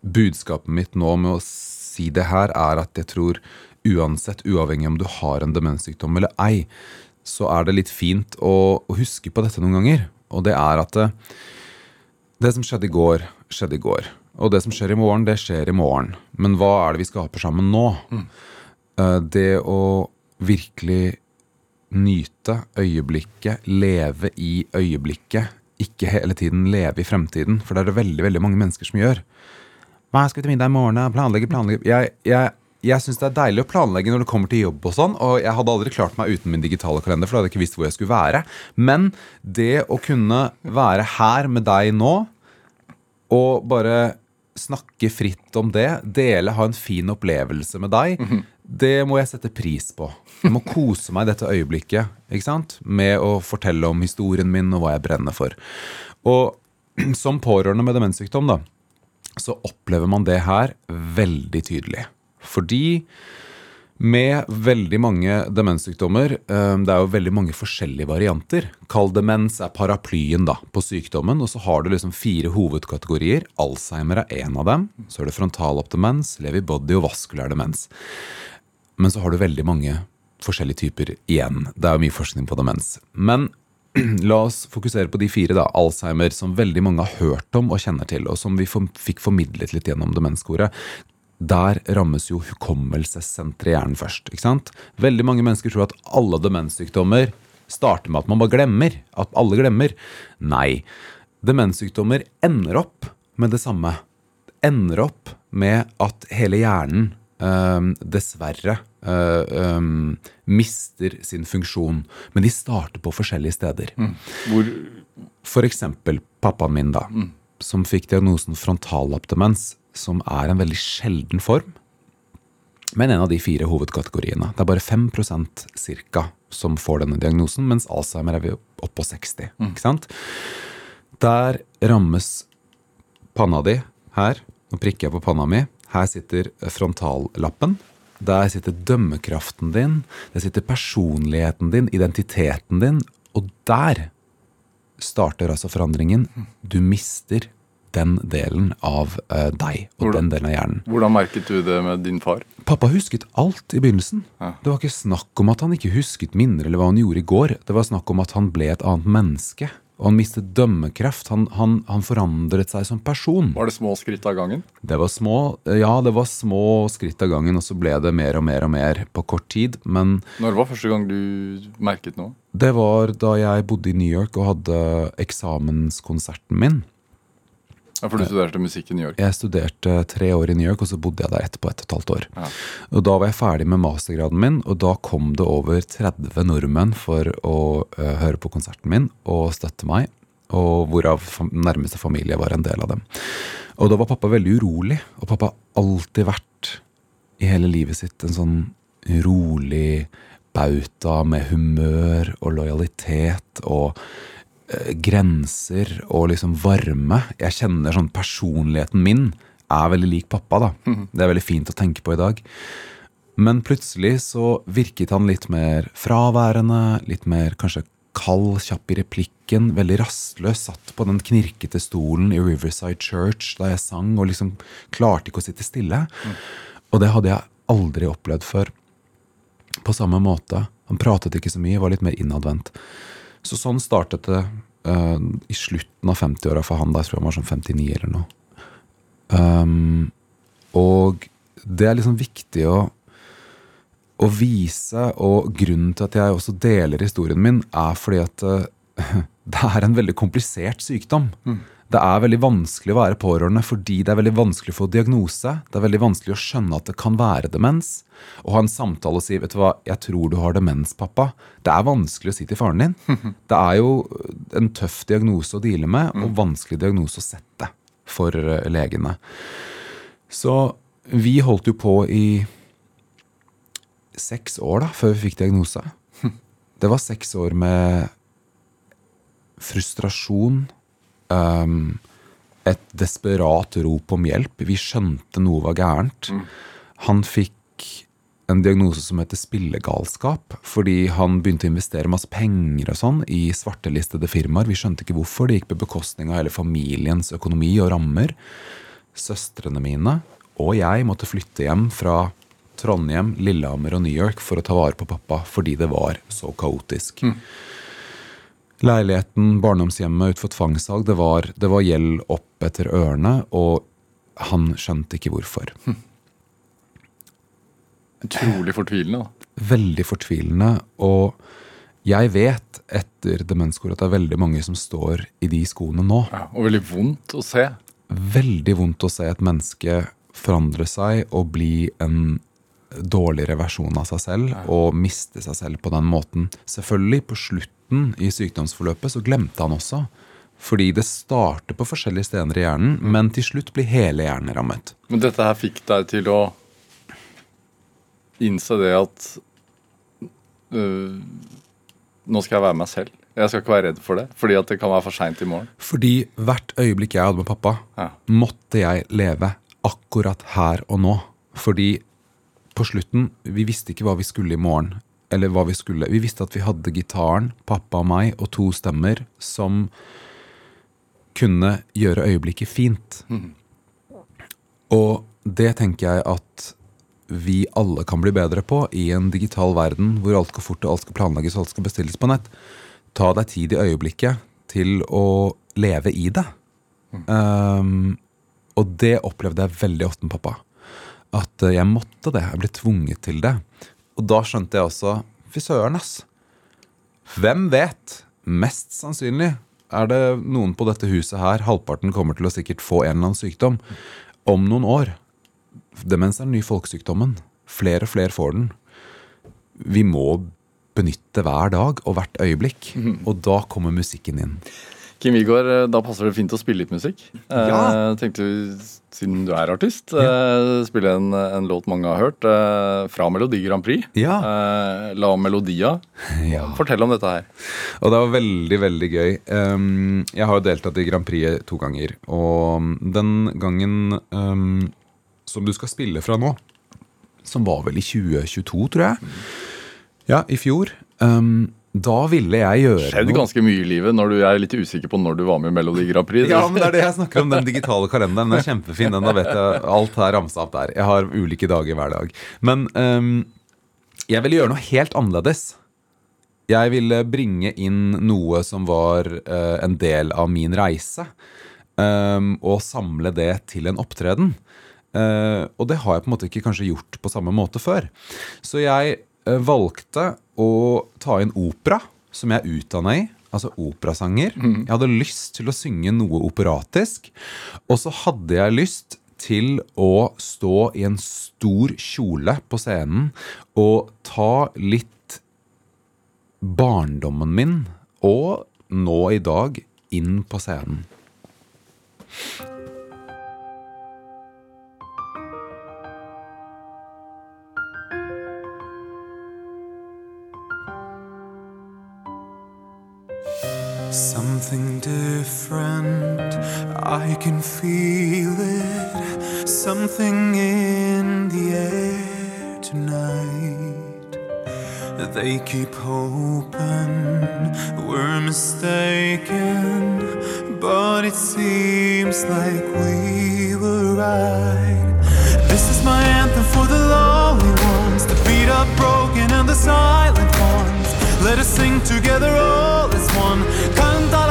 Speaker 4: budskapet mitt nå med å si det her, er at jeg tror uansett, uavhengig om du har en demenssykdom eller ei, så er det litt fint å, å huske på dette noen ganger. Og det er at det, det som skjedde i går, skjedde i går. Og det som skjer i morgen, det skjer i morgen. Men hva er det vi skaper sammen nå? Mm. Det å virkelig nyte øyeblikket, leve i øyeblikket, ikke hele tiden leve i fremtiden. For det er det veldig veldig mange mennesker som gjør. Hva skal vi til middag i morgen? Planlegge, planlegge. Jeg, jeg, jeg syns det er deilig å planlegge når det kommer til jobb og sånn, og jeg hadde aldri klart meg uten min digitale kalender, for da hadde jeg ikke visst hvor jeg skulle være. Men det å kunne være her med deg nå, og bare snakke fritt om det, dele, ha en fin opplevelse med deg, det må jeg sette pris på. Jeg må kose meg i dette øyeblikket ikke sant? med å fortelle om historien min og hva jeg brenner for. Og som pårørende med demenssykdom, da, så opplever man det her veldig tydelig. Fordi Med veldig mange demenssykdommer. eh, Det er jo veldig mange forskjellige varianter. Kall demens er paraplyen da, på sykdommen. Og så har du liksom fire hovedkategorier. Alzheimer er én av dem. Så er det frontallopp demens, Lewy body og vaskulær demens. Men så har du veldig mange forskjellige typer igjen. Det er jo mye forskning på demens. Men la oss fokusere på de fire. da, Alzheimer, som veldig mange har hørt om og kjenner til, og som vi fikk formidlet litt gjennom demenskoret. Der rammes jo hukommelsessenteret i hjernen først. ikke sant? Veldig mange mennesker tror at alle demenssykdommer starter med at man bare glemmer. At alle glemmer. Nei. Demenssykdommer ender opp med det samme. Ender opp med at hele hjernen øh, dessverre øh, øh, mister sin funksjon. Men de starter på forskjellige steder.
Speaker 2: Hvor
Speaker 4: For eksempel pappaen min, da, som fikk diagnosen frontallappdemens, som er en veldig sjelden form. Men en av de fire hovedkategoriene. Det er bare 5% cirka som får denne diagnosen, mens Alzheimer er vi oppe på 60. Ikke sant? Der rammes panna di her. Nå prikker jeg på panna mi. Her sitter frontallappen. Der sitter dømmekraften din. Der sitter personligheten din, identiteten din. Og der starter altså forandringen. Du mister den delen av eh, deg og
Speaker 2: Hvordan-
Speaker 4: den delen av hjernen.
Speaker 2: Hvordan merket du det med din far?
Speaker 4: Pappa husket alt i begynnelsen.
Speaker 2: Ja.
Speaker 4: Det var ikke snakk om at han ikke husket minner eller hva han gjorde i går. Det var snakk om at han ble et annet menneske. Og han mistet dømmekraft. Han, han, han forandret seg som person.
Speaker 2: Var det små skritt av gangen?
Speaker 4: Det var små, ja, det var små skritt av gangen, og så ble det mer og mer og mer på kort tid. Men
Speaker 2: Når var første gang du merket noe?
Speaker 4: det var da jeg bodde i New York og hadde eksamenskonserten min.
Speaker 2: Ja, For du studerte musikk i New York?
Speaker 4: Jeg studerte tre år i New York, og så bodde jeg der etterpå et og et halvt år.
Speaker 2: Ja.
Speaker 4: Og Da var jeg ferdig med mastergraden min, og da kom det over 30 nordmenn for å uh, høre på konserten min og støtte meg, og hvorav nærmeste familie var en del av dem. Og da var pappa veldig urolig, og pappa har alltid vært i hele livet sitt en sånn rolig bauta med humør og lojalitet og eh, grenser og liksom varme. Jeg kjenner sånn personligheten min er veldig lik pappa, da. Det er veldig fint å tenke på i dag. Men plutselig så virket han litt mer fraværende, litt mer kanskje kald, kjapp i replikken, veldig rastløs, satt på den knirkete stolen i Riverside Church da jeg sang, og liksom klarte ikke å sitte stille. Og det hadde jeg aldri opplevd før. På samme måte. Han pratet ikke så mye, var litt mer innadvendt. Så sånn startet det uh, i slutten av 50-åra for han. Da jeg tror han var sånn 59 eller noe. Um, og det er liksom viktig å, å vise, og grunnen til at jeg også deler historien min, er fordi at eh, det er en veldig komplisert sykdom. Det er veldig vanskelig å være pårørende fordi det er veldig vanskelig å få diagnose. Det er veldig vanskelig å skjønne at det kan være demens. Å ha en samtale og si vet du hva, 'jeg tror du har demens, pappa'. Det er vanskelig å si til faren din. Det er jo en tøff diagnose å deale med, og vanskelig diagnose å sette for eh, legene. Så vi holdt jo på i seks år da, før vi fikk diagnose. Det var seks år med frustrasjon, um, et desperat rop om hjelp. Vi skjønte noe var gærent. Han fikk en diagnose som heter spillegalskap, fordi han begynte å investere masse penger og sånn i svartelistede firmaer. Vi skjønte ikke hvorfor. Det gikk på bekostning av hele familiens økonomi og rammer. Søstrene mine og jeg måtte flytte hjem fra Trondheim, Lillehammer og New York for å ta vare på pappa fordi det var så kaotisk. Leiligheten, barndomshjemmet utfor tvangssalg, det var, det var gjeld opp etter ørene, og han skjønte ikke hvorfor.
Speaker 2: Utrolig fortvilende. da.
Speaker 4: Veldig fortvilende, og jeg vet etter demenskor at det er veldig mange som står i de skoene nå.
Speaker 2: Ja, og veldig vondt å se.
Speaker 4: veldig vondt å se et menneske forandre seg og bli en dårligere versjon av seg selv og miste seg selv på den måten. Selvfølgelig, på slutten i sykdomsforløpet så glemte han også. Fordi det starter på forskjellige steder i hjernen, men til slutt blir hele hjernen rammet.
Speaker 2: Men dette her fikk deg til å innse det at øh, Nå skal jeg være meg selv. Jeg skal ikke være redd for det, fordi at det kan være for seint i morgen.
Speaker 4: Fordi hvert øyeblikk jeg hadde med pappa,
Speaker 2: Ja.
Speaker 4: måtte jeg leve akkurat her og nå. Fordi
Speaker 5: på slutten Vi visste ikke hva vi skulle i morgen. Eller hva vi skulle. Vi visste at vi hadde gitaren, pappa og meg, og to stemmer som kunne gjøre øyeblikket fint. Og det tenker jeg at vi alle kan bli bedre på i en digital verden hvor alt går fort og alt skal planlegges og alt skal bestilles på nett. Ta deg tid i øyeblikket til å leve i det. Um, og det opplevde jeg veldig ofte med pappa. At eh, jeg måtte det. Jeg ble tvunget til det. Og da skjønte jeg også Fy søren, ass. Hvem vet? Mest sannsynlig er det noen på dette huset her, halvparten kommer til å sikkert få en eller annen sykdom, om noen år. Demens er den nye folkesykdommen. Flere og flere får den. Vi må benytte hver dag og hvert øyeblikk. Og da kommer musikken inn.
Speaker 2: Kim Igor, eh, da passer det fint å spille litt musikk.
Speaker 5: Ja.
Speaker 2: Eh, tenkte vi, Siden du er artist, eh, spille en, en låt mange har hørt. Eh, fra Melodi Grand Prix.
Speaker 5: Ja.
Speaker 2: La Melodia.
Speaker 5: Ja.
Speaker 2: Fortell om dette her.
Speaker 5: Og det var veldig, veldig gøy. Um, jeg har jo deltatt i Grand Prix to ganger. Og den gangen um, som du skal spille fra nå, som var vel i 2022, tror jeg. Ja, i fjor. Um, da ville jeg gjøre
Speaker 2: Skjedd ganske mye i livet når du er litt usikker på når du var med i Melodi Grand Prix.
Speaker 5: Ja, men det er det jeg snakker om, den digitale kalenderen. Den er kjempefin. den, Da vet jeg alt er ramsa opp der. Jeg har ulike dager hver dag. Men um, jeg ville gjøre noe helt annerledes. Jeg ville bringe inn noe som var uh, en del av min reise, um, og samle det til en opptreden. Uh, og det har jeg på en måte ikke kanskje gjort på samme måte før. Så jeg valgte å ta inn opera, som jeg er utdanna i. Altså operasanger. Jeg hadde lyst til å synge noe operatisk. Og så hadde jeg lyst til å stå i en stor kjole på scenen og ta litt barndommen min og nå i dag inn på scenen.
Speaker 4: Something different, I can feel it. Something in the air tonight. They keep hoping we're mistaken, but it seems like we were right. This is my anthem for the lonely ones, the beat up, broken, and the silent ones. Let us sing together all one. Canta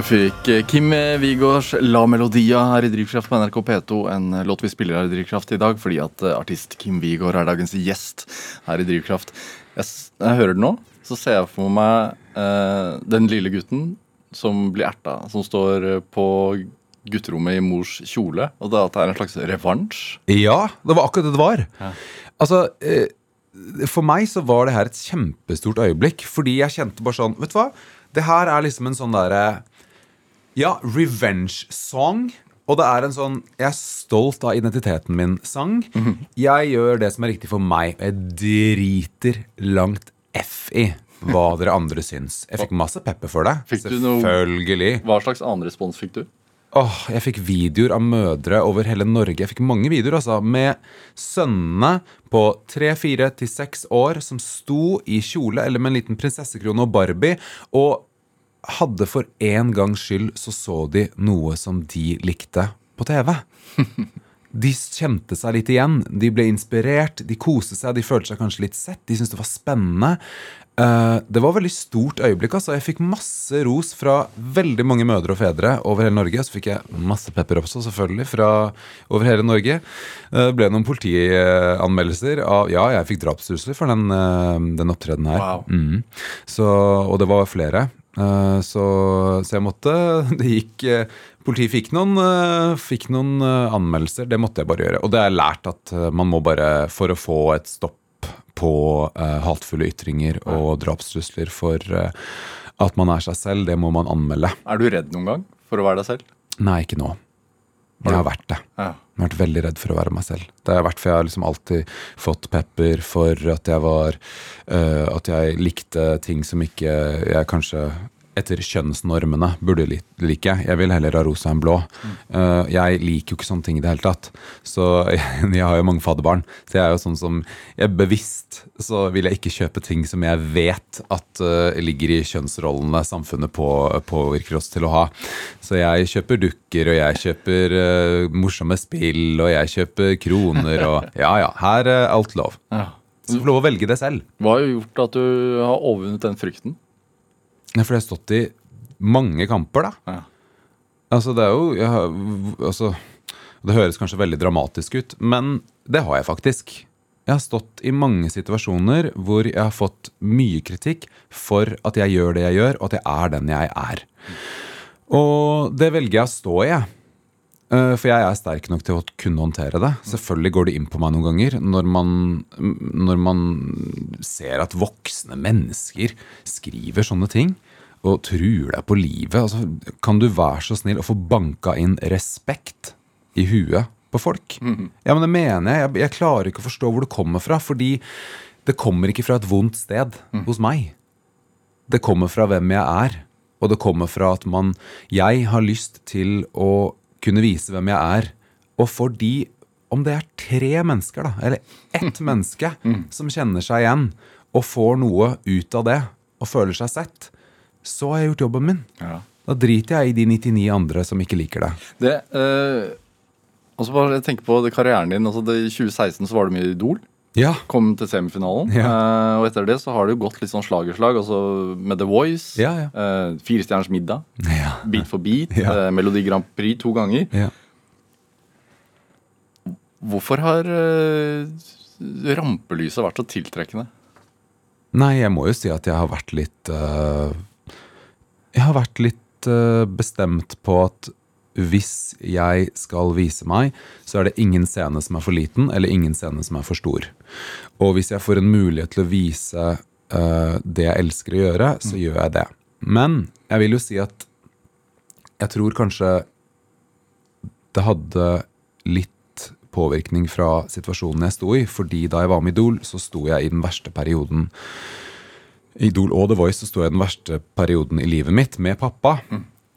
Speaker 2: Du fikk eh, Kim Wigårds La Melodia her i Drivkraft på NRK P2. En eh, låt vi spiller her i Drivkraft i dag fordi at eh, artist Kim Wigård er dagens gjest her i Drivkraft. Jeg, jeg hører det nå, så ser jeg for meg eh, den lille gutten som blir erta, som står eh, på gutterommet i mors kjole, og det, at det er en slags revansj.
Speaker 4: Ja, det var akkurat det det var.
Speaker 2: Ja.
Speaker 4: Altså, eh, for meg så var det her et kjempestort øyeblikk, fordi jeg kjente bare sånn Vet du hva? Det her er liksom en sånn derre Ja, revenge song. Og det er en sånn 'jeg er stolt av identiteten min'-sang. Jeg gjør det som er riktig for meg. og Jeg driter langt F i hva dere andre syns. Jeg fikk masse pepper for det.
Speaker 2: Du noe-
Speaker 4: Selvfølgelig.
Speaker 2: Hva slags annen respons fikk du?
Speaker 4: Åh, jeg fikk videoer av mødre over hele Norge. Jeg fikk mange videoer altså, med sønnene på tre, fire til seks år som sto i kjole eller med en liten prinsessekrone og Barbie, og hadde for en gangs skyld så så de noe som de likte på TV. De kjente seg litt igjen. De ble inspirert, de koste seg, de følte seg kanskje litt sett. De syntes det var spennende. Eh, det var et veldig stort øyeblikk. altså. Jeg fikk masse ros fra veldig mange mødre og fedre over hele Norge. Så fikk jeg masse pepper også, selvfølgelig, fra over hele Norge. Eh, Det ble noen politianmeldelser av Ja, jeg fikk drapstrusler for den, eh, den opptredenen her.
Speaker 2: Wow.
Speaker 4: Mm. Så, og det var flere. Eh, Så, så jeg måtte Det gikk eh, Politiet fikk noen, eh, fikk noen anmeldelser. Det måtte jeg bare gjøre. Og det er lært at man må bare, for å få et stopp på hatefulle ytringer og drapstrusler for at man er seg selv, det må man anmelde.
Speaker 2: Er du redd noen gang for å være deg selv?
Speaker 4: Nei, ikke nå. Jeg har vært det.
Speaker 2: Ja.
Speaker 4: Jeg har vært veldig redd for å være meg selv. Det har vært, for jeg har liksom alltid fått pepper for at jeg var uh, At jeg likte ting som ikke jeg kanskje etter kjønnsnormene burde like. Jeg vil heller ha rosa enn blå. Uh, jeg liker jo ikke sånne ting i det hele tatt. Så jeg, har jo mange fadderbarn. Så jeg er jo sånn som jeg Bevisst så vil jeg ikke kjøpe ting som jeg vet at uh, ligger i kjønnsrollene samfunnet på, påvirker oss til å ha. Så jeg kjøper dukker, og jeg kjøper uh, morsomme spill, og jeg kjøper kroner, og ja ja, her er alt lov.
Speaker 2: Ja.
Speaker 4: Så du får lov å velge det selv.
Speaker 2: Hva har gjort at du har overvunnet den frykten?
Speaker 4: Ja, For jeg har stått i mange kamper, da.
Speaker 2: Ja.
Speaker 4: Altså, det er jo jeg altså, Det høres kanskje veldig dramatisk ut, men det har jeg faktisk. Jeg har stått i mange situasjoner hvor jeg har fått mye kritikk for at jeg gjør det jeg gjør, og at jeg er den jeg er. Og det velger jeg å stå i, jeg. Eh, For jeg er sterk nok til å kunne håndtere det. Selvfølgelig går det inn på meg noen ganger når man, når man ser at voksne mennesker skriver sånne ting og truer deg på livet. Altså, kan du være så snill å få banka inn respekt i huet på folk? Ja, men det mener jeg. jeg. Jeg klarer ikke å forstå hvor det kommer fra, fordi det kommer ikke fra et vondt sted hos meg. Det kommer fra hvem jeg er, og det kommer fra at man Jeg har lyst til å kunne vise hvem jeg er. Og for de, om det er tre mennesker, da, eller ett menneske, som kjenner seg igjen og får noe ut av det, og føler seg sett, så har jeg gjort jobben min.
Speaker 2: Ja.
Speaker 4: Da driter jeg i de 99 andre som ikke liker det.
Speaker 2: Det, eh, og så bare tenk på det, karrieren din. altså det, I 2016 så var du med i Idol.
Speaker 4: Ja.
Speaker 2: Kom til semifinalen.
Speaker 4: Ja.
Speaker 2: Uh, og etter det så har det jo gått litt sånn slag i slag. Altså med The Voice,
Speaker 4: Ja, ja.
Speaker 2: Uh, Firestjerners middag. Beat for beat, eh, Melodi Grand Prix to ganger.
Speaker 4: ja.
Speaker 2: Hvorfor har eh, rampelyset vært så tiltrekkende?
Speaker 4: Nei, jeg må jo si at jeg har vært litt Jeg har vært litt bestemt på at hvis jeg skal vise meg, så er det ingen scene som er for liten, eller ingen scene som er for stor. Og hvis jeg får en mulighet til å vise uh, det jeg elsker å gjøre, så gjør jeg det. Men jeg vil jo si at jeg tror kanskje det hadde litt påvirkning fra situasjonen jeg sto i. Fordi da jeg var med Idol, så sto jeg i den verste perioden Idol og The Voice så sto jeg i den verste perioden i livet mitt med pappa.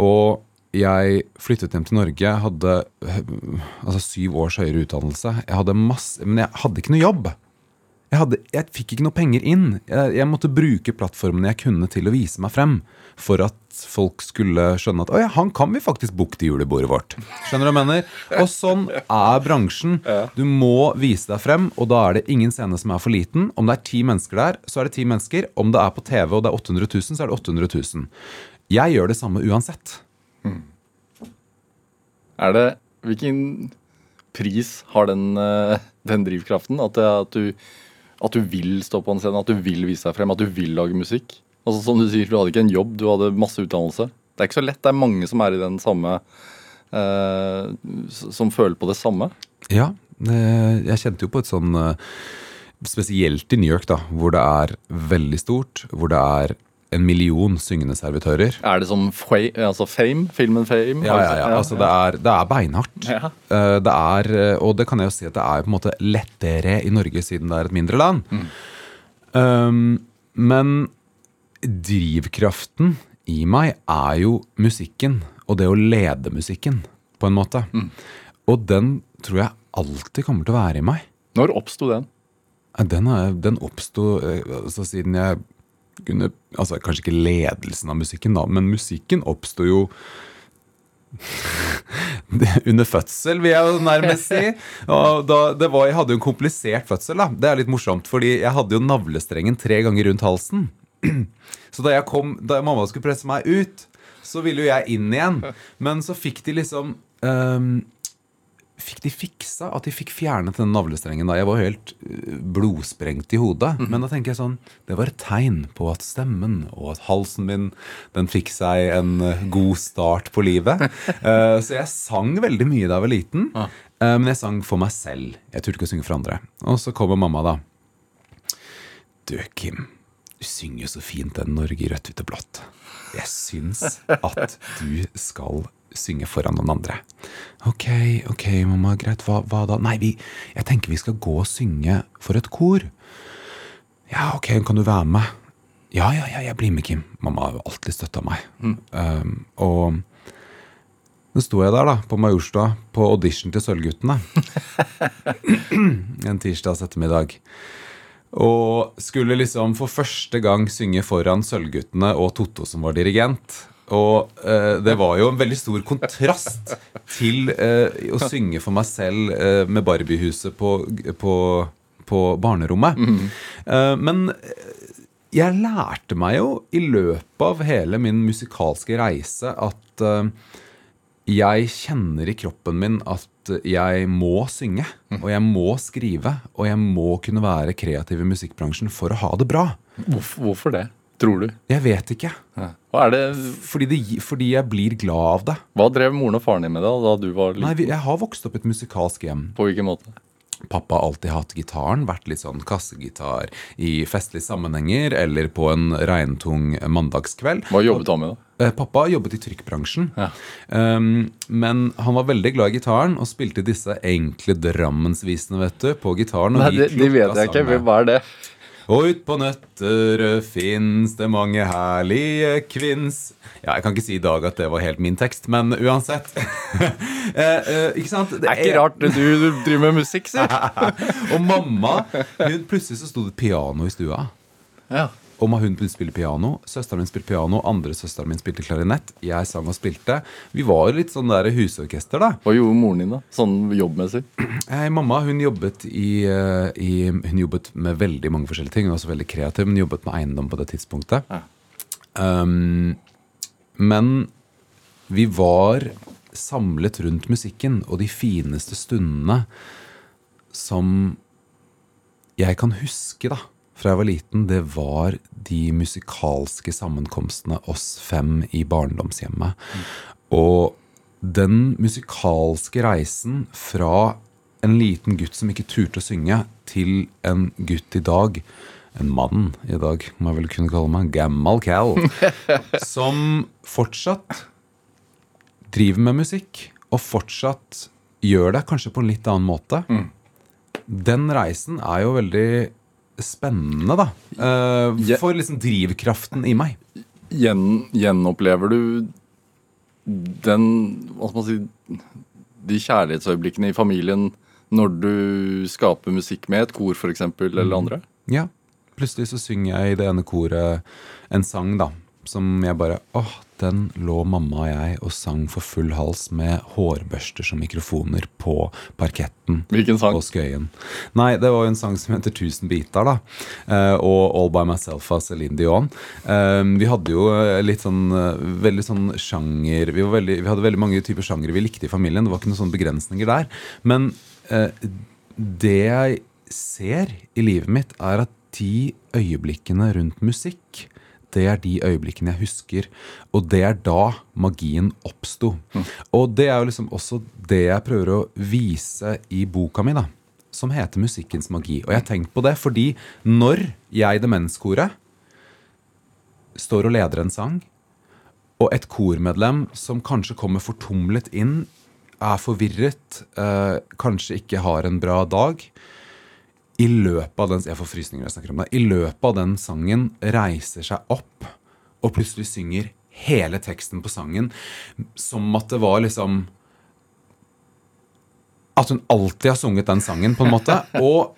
Speaker 4: Og jeg flyttet hjem til Norge, hadde altså, syv års høyere utdannelse. Jeg hadde masse, Men jeg hadde ikke noe jobb. Jeg, hadde, jeg fikk ikke noe penger inn. Jeg, jeg måtte bruke plattformene jeg kunne til å vise meg frem. For at folk skulle skjønne at ja, han kan vi faktisk booke til julebordet vårt. Skjønner du hva jeg mener? Og sånn er bransjen. Du må vise deg frem, og da er det ingen scene som er for liten. Om det er ti mennesker der, så er det ti mennesker. Om det er på TV og det er 800 000, så er det 800 000. Jeg gjør det samme uansett.
Speaker 2: Er det, Hvilken pris har den, eh, den drivkraften? At, det, at du at du vil stå på en scene, at du vil vise deg frem, at du vil lage musikk? Altså Som du sier, du hadde ikke en jobb, du hadde masse utdannelse. Det er ikke så lett. Det er mange som er i den samme eh, Som føler på det samme.
Speaker 4: Ja, eh, jeg kjente jo på et sånn eh, Spesielt i New York, da, hvor det er veldig stort, hvor det er en million syngende servitører.
Speaker 2: Er det som altså Fame? Filmen Fame?
Speaker 4: Ja, ja, ja. Altså, det, er, det er beinhardt.
Speaker 2: Ja.
Speaker 4: Eh, Det er, eh, og det kan jeg jo si at det er på en måte lettere i Norge, siden det er et mindre land. Um, men drivkraften i meg er jo musikken, og det å lede musikken, på en måte. Og den tror jeg alltid kommer til å være i meg.
Speaker 2: Når oppsto den?
Speaker 4: Den, er- den oppsto eh, altså, siden jeg kunne altså, Kanskje ikke ledelsen av musikken, da, men musikken oppsto jo under fødsel, vil jeg jo nærmest si. Da, var, jeg hadde jo en komplisert fødsel. da Det er litt morsomt, fordi jeg hadde jo navlestrengen tre ganger rundt halsen. Så da kom, da mamma skulle presse meg ut, så ville jo jeg inn igjen. Men så fikk de liksom ehm, Fikk de fiksa at de fikk fjernet den navlestrengen da? Jeg var helt øh, blodsprengt i hodet. Men da tenker jeg sånn Det var et tegn på at stemmen og at halsen min Den fikk seg en øh, god start på livet. uh, så jeg sang veldig mye da jeg var liten. Eh, men jeg sang for meg selv. Jeg turte ikke å synge for andre. Og så kommer mamma, da. Du, Kim. Du synger jo så fint den Norge i rødt, hvitt og blått. Jeg syns at du skal synge foran noen andre. Ok, ok, mamma, greit. Hva, hva da? Nei, vi, jeg tenker vi skal gå og synge for et kor. Ja, ok, kan du være med? Ja, ja, ja, jeg blir med, Kim. Mamma har alltid støtta meg. Um, og nå sto jeg der, da, på Majorstua, på audition til Sølvguttene. en tirsdags ettermiddag. Og skulle liksom for første gang synge foran Sølvguttene og Totto som var dirigent. Og eh, det var jo en veldig stor kontrast til eh, å synge for meg selv eh, med Barbiehuset på, på, på barnerommet. Eh, men jeg lærte meg jo i løpet av hele min musikalske reise at eh, jeg kjenner i kroppen min at jeg må synge, og jeg må skrive, og jeg må kunne være kreativ i musikkbransjen for å ha det bra.
Speaker 2: Hvorfor, hvorfor det, tror du?
Speaker 4: Jeg vet ikke.
Speaker 2: Er det,
Speaker 4: Fordi, det, fordi jeg blir glad av det.
Speaker 2: hva drev moren og faren din med da, da du var liten?
Speaker 4: Nei, Jeg har vokst opp i et musikalsk hjem.
Speaker 2: På hvilken måte?
Speaker 4: Pappa har alltid hatt gitaren, vært litt sånn kassegitar i festlige sammenhenger eller på en regntung mandagskveld.
Speaker 2: Hva jobbet han med da?
Speaker 4: Eh, Pappa jobbet i trykkbransjen,
Speaker 2: Ja.
Speaker 4: um, men han var veldig glad i gitaren og spilte disse enkle Drammensvisene vet du, på gitaren.
Speaker 2: Nei,
Speaker 4: det,
Speaker 2: de, vet jeg ikke. Hva er det?
Speaker 4: Og ut på Nøtterøy fins det mange herlige kvinns Ja, jeg kan ikke si i dag at det var helt min tekst, men uansett. eh, eh, ikke sant?
Speaker 2: Det er ikke rart du, du driver med musikk, si.
Speaker 4: Og mamma hun, Plutselig så sto det piano i stua.
Speaker 2: Ja.
Speaker 4: Og hun spiller piano, søsteren min spilte piano, andre søsteren min spilte klarinett. Jeg sang og spilte. Vi var litt sånn der husorkester, da.
Speaker 2: Hva gjorde moren din, da? Sånn jobbmessig?
Speaker 4: Eh, mamma hun jobbet, i, eh, i, hun jobbet med veldig mange forskjellige ting. Hun var også veldig kreativ, men jobbet med eiendom på det tidspunktet.
Speaker 2: Ja.
Speaker 4: Um, men vi var samlet rundt musikken, og de fineste stundene som jeg kan huske da, fra jeg var liten, det var de musikalske sammenkomstene oss fem i barndomshjemmet. Og den musikalske reisen fra en liten gutt som ikke turte å synge, til en gutt i dag, en mann i dag, må jeg vel kunne kalle meg, gammal Cal, som fortsatt driver med musikk, og fortsatt gjør det, kanskje på en litt annen måte. Den reisen er jo veldig spennende, da.
Speaker 2: Uh,
Speaker 4: for liksom drivkraften i meg.
Speaker 2: Gjen, gjenopplever du den Hva skal man si De kjærlighetsøyeblikkene i familien når du skaper musikk med et kor, f.eks., eller andre?
Speaker 4: Ja. Plutselig så synger jeg i det ene koret en sang, da. Som jeg bare Åh, den lå mamma og jeg og sang for full hals med hårbørster som mikrofoner på parketten.
Speaker 2: Hvilken sang?
Speaker 4: På Skøyen. Nei, det var jo en sang som heter 'Tusen biter', da. Eh, og 'All by Myself' av Céline Dion. Eh, vi hadde jo eh, litt sånn veldig sånn sjanger vi, var veldig, vi hadde veldig mange typer sjangere vi likte i familien. Det var ikke noen sånne begrensninger der. Men det jeg ser i livet mitt, er at de øyeblikkene rundt musikk, det er de øyeblikkene jeg husker. Og det er da magien oppsto. Og det er jo liksom også det jeg prøver å vise i boka mi, da. Som heter 'Musikkens magi'. Og jeg har tenkt på det fordi når jeg i Demenskoret står og leder en sang, og et kormedlem som kanskje kommer fortumlet inn, er forvirret, øh, kanskje ikke har en bra dag I løpet av den jeg får frysninger jeg snakker om det, i løpet av den sangen reiser seg opp og plutselig synger hele teksten på sangen som at det var liksom at hun alltid har sunget den sangen, på en måte. Og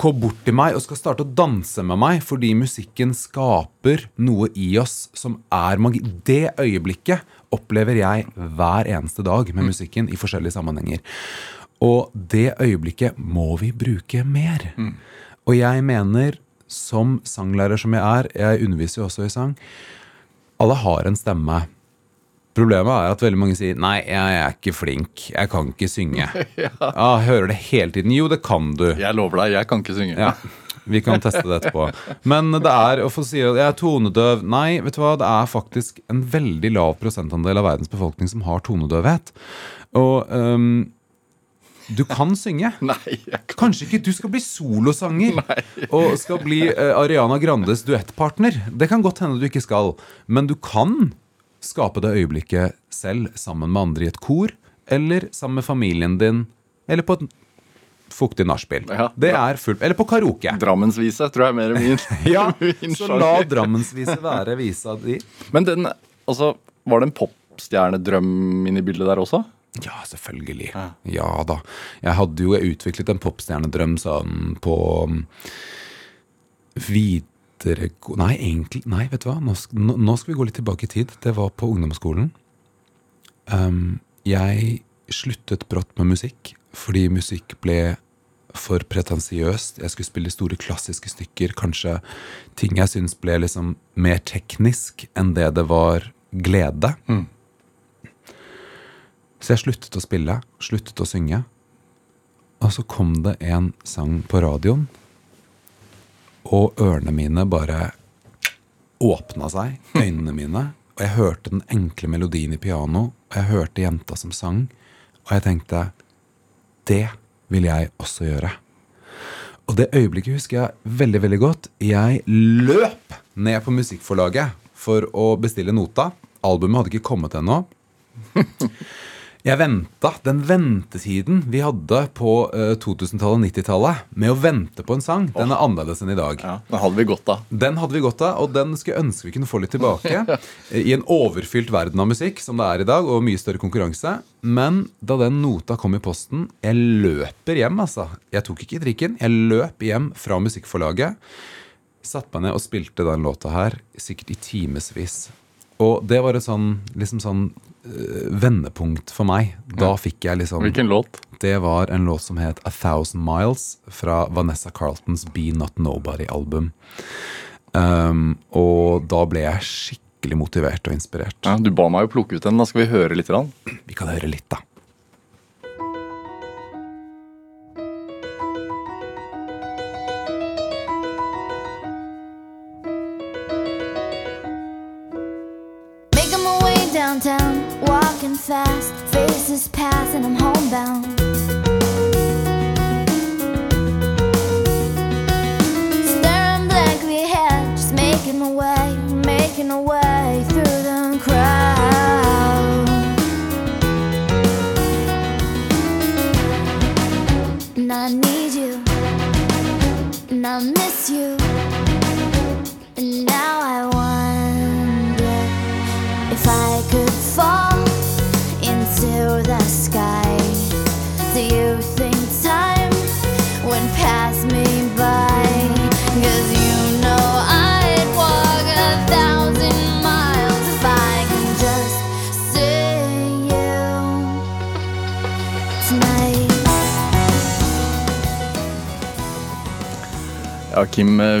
Speaker 4: går bort til meg og skal starte å danse med meg fordi musikken skaper noe i oss som er magi. Det øyeblikket opplever jeg hver eneste dag med musikken i forskjellige sammenhenger. Og det øyeblikket må vi bruke mer. Og jeg mener, som sanglærer som jeg er, jeg underviser jo også i sang, alle har en stemme. Problemet er at veldig mange sier Nei, jeg er ikke flink. Jeg kan ikke synge. ja. Hører det hele tiden. Jo, det kan du.
Speaker 2: Jeg lover deg, jeg kan ikke synge.
Speaker 4: Ja, Vi kan teste det etterpå. Men det er å få si at jeg er tonedøv Nei, vet du hva, det er faktisk en veldig lav prosentandel av verdens befolkning som har tonedøvhet. Og øhm, du kan synge.
Speaker 2: Nei, kan
Speaker 4: Kanskje ikke du skal bli solosanger og skal bli uh, Ariana Grandes duettpartner. Det kan godt hende du ikke skal. Men du kan skape det øyeblikket selv sammen med andre i et kor, eller sammen med familien din, eller på et fuktig nachspiel.
Speaker 2: Ja,
Speaker 4: det er fullt Eller på karaoke.
Speaker 2: Drammensvise tror jeg er mer min,
Speaker 4: Ja,
Speaker 2: min
Speaker 4: så la Drammensvise være visa di.
Speaker 2: Men den, altså, var det en popstjernedrøm inni bildet der også?
Speaker 4: Ja, selvfølgelig.
Speaker 2: Ja.
Speaker 4: Ja da. Jeg hadde jo utviklet en popstjernedrøm sånn på um. Nei, egentlig Nei, vet du hva? Nå, nå, skal vi gå litt tilbake i tid. Det var på ungdomsskolen. Um, jeg sluttet brått med musikk fordi musikk ble for pretensiøst. Jeg skulle spille store klassiske stykker. Kanskje ting jeg syns ble liksom mer teknisk enn det det var glede. Så jeg sluttet å spille, sluttet å synge. Og så kom det en sang på radioen, og ørene mine bare åpna seg, øynene mine. Og jeg hørte den enkle melodien i piano, og jeg hørte jenta som sang. Og jeg tenkte det vil jeg også gjøre. Og det øyeblikket husker jeg veldig veldig godt. Jeg løp ned på musikkforlaget for å bestille nota. Albumet hadde ikke kommet ennå. Jeg venta den ventetiden vi hadde på eh, 2000-tallet og 90-tallet med å vente på en sang, den er annerledes enn i dag.
Speaker 2: Ja, Den hadde vi godt av.
Speaker 4: Den hadde vi godt av, og den skulle jeg ønske vi kunne få litt tilbake. I en overfylt verden av musikk som det er i dag, og mye større konkurranse. Men da den nota kom i posten Jeg løper hjem, altså. Jeg tok ikke trikken. Jeg løp hjem fra musikkforlaget. Satte meg ned og spilte den låta her, sikkert i timevis. Og det var et sånn, liksom sånn øh, vendepunkt for meg. Da fikk jeg liksom
Speaker 2: Hvilken låt?
Speaker 4: det var en låt som het A Thousand Miles fra Vanessa Carltons Be Not Nobody-album. Um, og da ble jeg skikkelig motivert og inspirert.
Speaker 2: Ja, du ba meg jo plukke ut den. Da skal vi høre litt. Grann.
Speaker 4: Vi kan høre litt, da.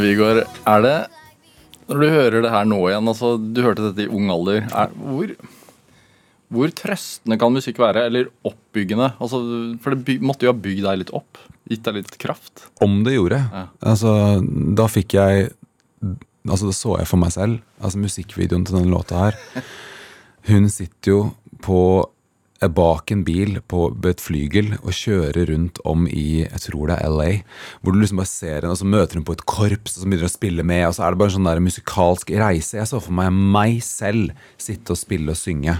Speaker 2: Eh, er det Når du hører det her nå igjen, altså du hørte dette i ung alder, er, hvor, Hvor trøstende kan musikk være, eller oppbyggende? Altså, for det by måtte jo ha bygd deg litt opp? Gitt deg litt kraft?
Speaker 4: Om det gjorde.
Speaker 2: Ja.
Speaker 4: Altså, da fikk jeg Altså, det så jeg for meg selv. Altså, musikkvideoen til denne låta her. Hun sitter jo på bak en bil på et flygel og kjører rundt om i jeg tror det er LA. Hvor du liksom bare ser henne, og så møter hun på et korps og så begynner hun å spille med. Og så er det bare en sånn der musikalsk reise. Jeg så for meg meg selv sitte og spille og synge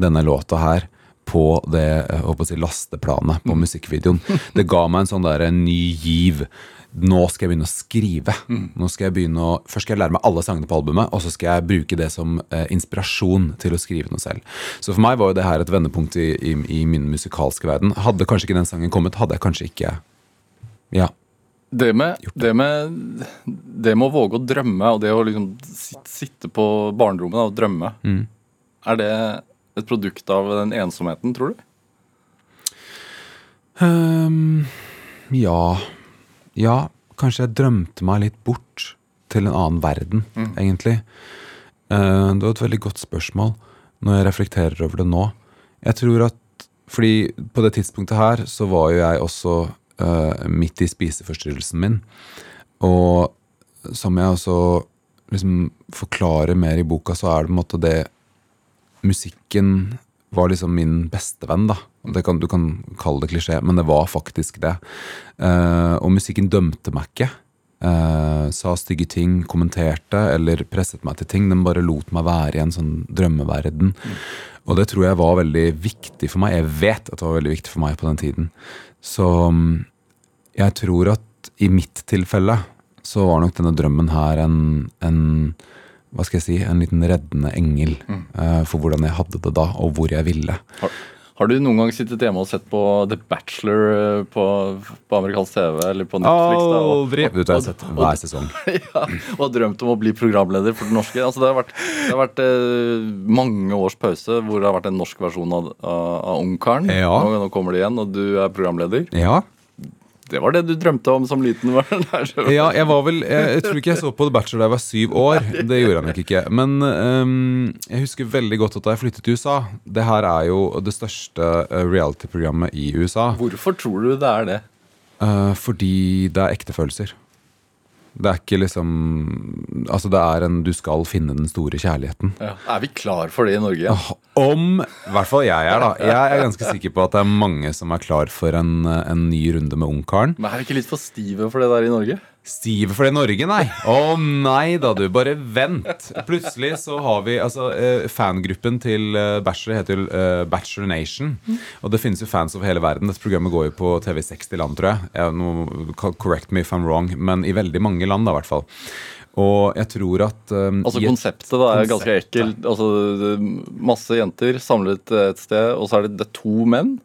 Speaker 4: denne låta her på det jeg håper å si, lasteplanet på musikkvideoen. Det ga meg en sånn der en ny giv. Nå skal jeg begynne å skrive. Nå skal jeg begynne å, Først skal jeg lære meg alle sangene på albumet, og så skal jeg bruke det som eh, inspirasjon til å skrive noe selv. Så for meg var jo det her et vendepunkt i, i, i min musikalske verden. Hadde kanskje ikke den sangen kommet, hadde jeg kanskje ikke Ja.
Speaker 2: Det med, det med, det med å våge å drømme, og det å liksom sitte, på barnerommet og drømme, er det et produkt av den ensomheten, tror du?
Speaker 4: Um, ja Ja, kanskje jeg drømte meg litt bort til en annen verden, egentlig. Eh, det var et veldig godt spørsmål når jeg reflekterer over det nå. Jeg tror at Fordi på det tidspunktet her så var jo jeg også uh, midt i spiseforstyrrelsen min. Og som jeg også liksom forklarer mer i boka, så er det på en måte det musikken var liksom min bestevenn, da. Det kan, du kan kalle det klisjé, men det var faktisk det. Uh, og musikken dømte meg ikke. Uh, sa stygge ting, kommenterte eller presset meg til ting. Den bare lot meg være i en sånn drømmeverden. Og det tror jeg var veldig viktig for meg. Jeg vet at det var veldig viktig for meg på den tiden. Så mm, jeg tror at i mitt tilfelle så var nok denne drømmen her en, en hva skal jeg si, en liten reddende engel eh, for hvordan jeg hadde det da, og hvor jeg ville.
Speaker 2: Har, har du noen gang sittet hjemme og sett på The Bachelor eh, på, på amerikansk TV eller på Netflix? da, og-
Speaker 4: Aldri! Jeg har sett hver sesong.
Speaker 2: ja, og har drømt om å bli programleder for det norske. Altså, det har vært, det har vært eh, mange års pause hvor det har vært en norsk versjon av, av, av Ungkaren.
Speaker 4: Ja.
Speaker 2: Nå, nå kommer det igjen, og du er programleder.
Speaker 4: Ja.
Speaker 2: Det var det du drømte om som liten? var det
Speaker 4: ja, jeg var vel jeg, jeg tror ikke jeg så på The Bachelor da jeg var syv år. Det gjorde jeg nok ikke. Men um, jeg husker veldig godt at da jeg flyttet til USA Det her er jo det største eh, reality-programmet i USA.
Speaker 2: Hvorfor tror du det er det?
Speaker 4: Uh, fordi det er ekte følelser. Det er ikke liksom Altså, det er en Du skal finne den store kjærligheten.
Speaker 2: Ja. Er vi klar for det i Norge? Ja?
Speaker 4: Om I hvert fall jeg er, da. Jeg er ganske sikker på at det er mange som er klar for en, en ny runde med Ungkaren.
Speaker 2: Men er vi ikke litt for stive for det der i Norge?
Speaker 4: Stive for det Norge, nei. Å nei da, du. Bare vent. Plutselig så har vi altså eh, Fangruppen til eh, Bachelor heter eh, Bachelor Nation. Og det finnes jo fans over hele verden. Dette programmet går jo på TV 60 land, tror jeg. jeg no, correct me if I'm wrong, men i veldig mange land, da, i hvert fall. Og jeg tror at um,
Speaker 2: Altså Konseptet da er ganske ekkelt. Altså, masse jenter samlet et sted, og så er det, det er to menn.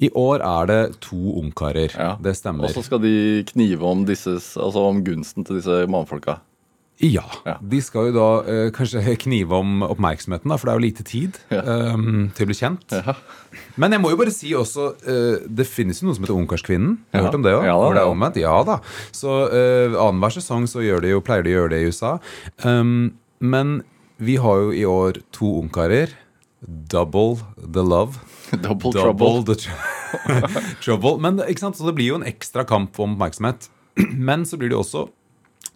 Speaker 4: I år er det to ungkarer.
Speaker 2: Ja.
Speaker 4: Det stemmer.
Speaker 2: Og så skal de knive om, disses, altså om gunsten til disse mannfolka.
Speaker 4: Ja.
Speaker 2: Ja.
Speaker 4: De skal jo da eh, kanskje knive om oppmerksomheten, da, for det er jo lite tid eh, til å bli kjent. Men jeg må jo bare si også eh, Det finnes jo noe som heter Ungkarskvinnen. Har du hørt om det òg?
Speaker 2: Ja da,
Speaker 4: Hvor det er omvendt? Ja da. Så uh, annenhver sesong så gjør de jo, pleier de å gjøre det i USA. Um, men vi har jo i år to ungkarer. Double the love.
Speaker 2: Double,
Speaker 4: Double
Speaker 2: trouble.
Speaker 4: the tr trouble. Men ikke sant? Så det blir jo en ekstra kamp om oppmerksomhet. Men så blir det jo også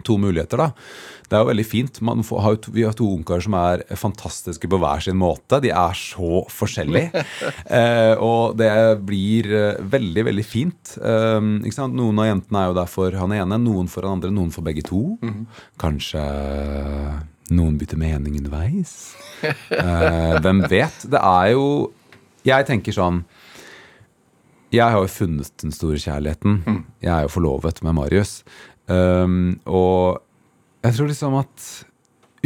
Speaker 4: to muligheter, da. Det er jo veldig fint. Man får, har vi har to ungkarer som er fantastiske på hver sin måte. De er så forskjellige. eh, og det blir eh, veldig, veldig fint. Eh? Noen av jentene er jo der for han ene, noen for han andre, noen for begge to. Kanskje noen bytter mening underveis. Eh, hvem vet? Det er jo Jeg tenker sånn jeg har jo funnet den store kjærligheten. Jeg er jo forlovet med Marius. Um, og jeg tror liksom at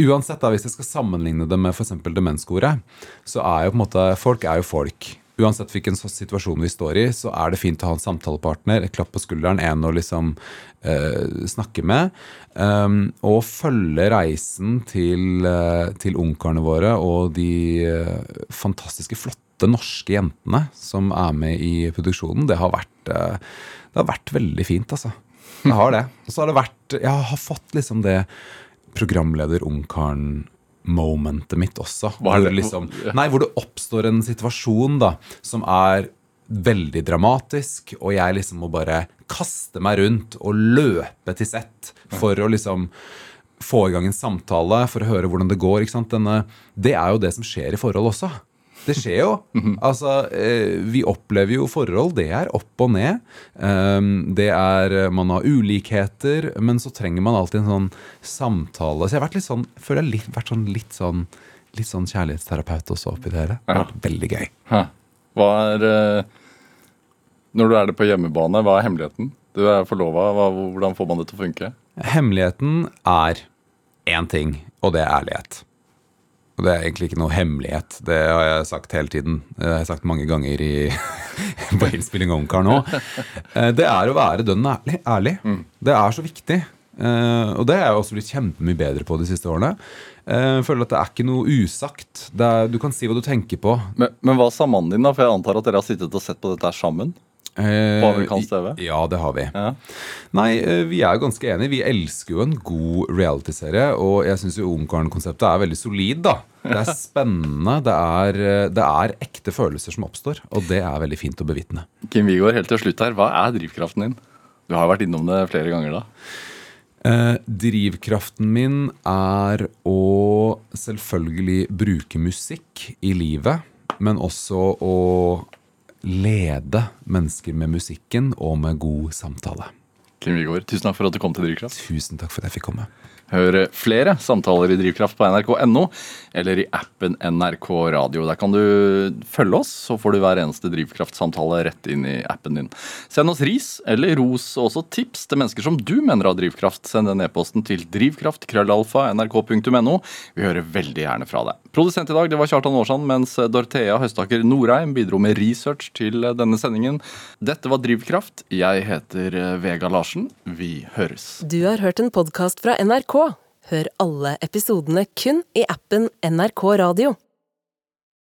Speaker 4: uansett, da, hvis jeg skal sammenligne det med f.eks. demenskoret, så er jo på en måte folk er jo folk. Uansett hvilken situasjon vi står i, så er det fint å ha en samtalepartner, et klapp på skulderen, en å liksom uh, snakke med. Um, og følge reisen til, uh, til ungkarene våre og de uh, fantastiske, flotte norske jentene som er med i produksjonen. Det har vært, det har vært veldig fint, altså. Det har det. Og så har det vært Jeg har fått liksom det programleder-ungkaren momentet mitt også. Hvor,
Speaker 2: det?
Speaker 4: liksom, nei, hvor det oppstår en situasjon da, som er veldig dramatisk, og jeg liksom må bare kaste meg rundt og løpe til sett for å liksom få i gang en samtale, for å høre hvordan det går. Denne, det er jo det som skjer i forhold også. Det skjer jo. Altså, eh, vi opplever jo forhold. Det er opp og ned. Um, det er Man har ulikheter, men så trenger man alltid en sånn samtale. Så jeg har vært litt sånn, føler jeg litt, vært sånn litt sånn Litt sånn kjærlighetsterapeut også oppi det hele. Det har vært veldig gøy.
Speaker 2: Hæ. Hva er eh, Når du er det på hjemmebane, hva er hemmeligheten? Du er forlova, hvordan får man det til å funke?
Speaker 4: Hemmeligheten er én ting, og det er ærlighet. Og det er egentlig ikke noe hemmelighet. Det har jeg sagt hele tiden. Det har jeg sagt mange ganger i, på innspilling av Ungkar nå. Eh, Det er å være dønn ærlig. ærlig. Det er så viktig. Eh, Og det har jeg også blitt kjempemye bedre på de siste årene. Eh, Jeg føler at det er ikke noe usagt. Er, du kan si hva du tenker på.
Speaker 2: Men, men hva sa mannen din, da? For jeg antar at dere har sittet og sett på dette sammen? På amerikansk TV?
Speaker 4: Ja, det har vi.
Speaker 2: Ja.
Speaker 4: Nei, eh, vi er jo ganske enige. Vi elsker jo en god reality-serie. Og jeg syns jo Ungkaren-konseptet er veldig solid, da. Det er spennende. Det er, eh, det er ekte følelser som oppstår. Og det er veldig fint å bevitne.
Speaker 2: Kim Wigård, helt til slutt her, hva er drivkraften din? Du har vært innom det flere ganger da.
Speaker 4: Eh, drivkraften min er å selvfølgelig bruke musikk i livet, men også å lede mennesker med musikken og med god samtale.
Speaker 2: Kim Wigård, tusen takk for at du kom til Drivkraft.
Speaker 4: Tusen takk for at jeg fikk komme.
Speaker 2: Hør flere samtaler i Drivkraft på nrk.no eller i appen NRK Radio. Der kan du følge oss, så får du hver eneste Drivkraft-samtale rett inn i appen din. Send oss ris eller ros og også tips til mennesker som du mener har drivkraft. Send den e-posten til drivkraft.krøllalfa.nrk.no. Vi hører veldig gjerne fra deg. Produsent i dag det var Kjartan Aarsand, mens Dorthea Høstaker Norheim bidro med research til denne sendingen. Dette var Drivkraft. Jeg heter Vega Larsen. Vi høres.
Speaker 6: Du har hørt en podkast fra NRK. Hør alle episodene kun i appen NRK Radio.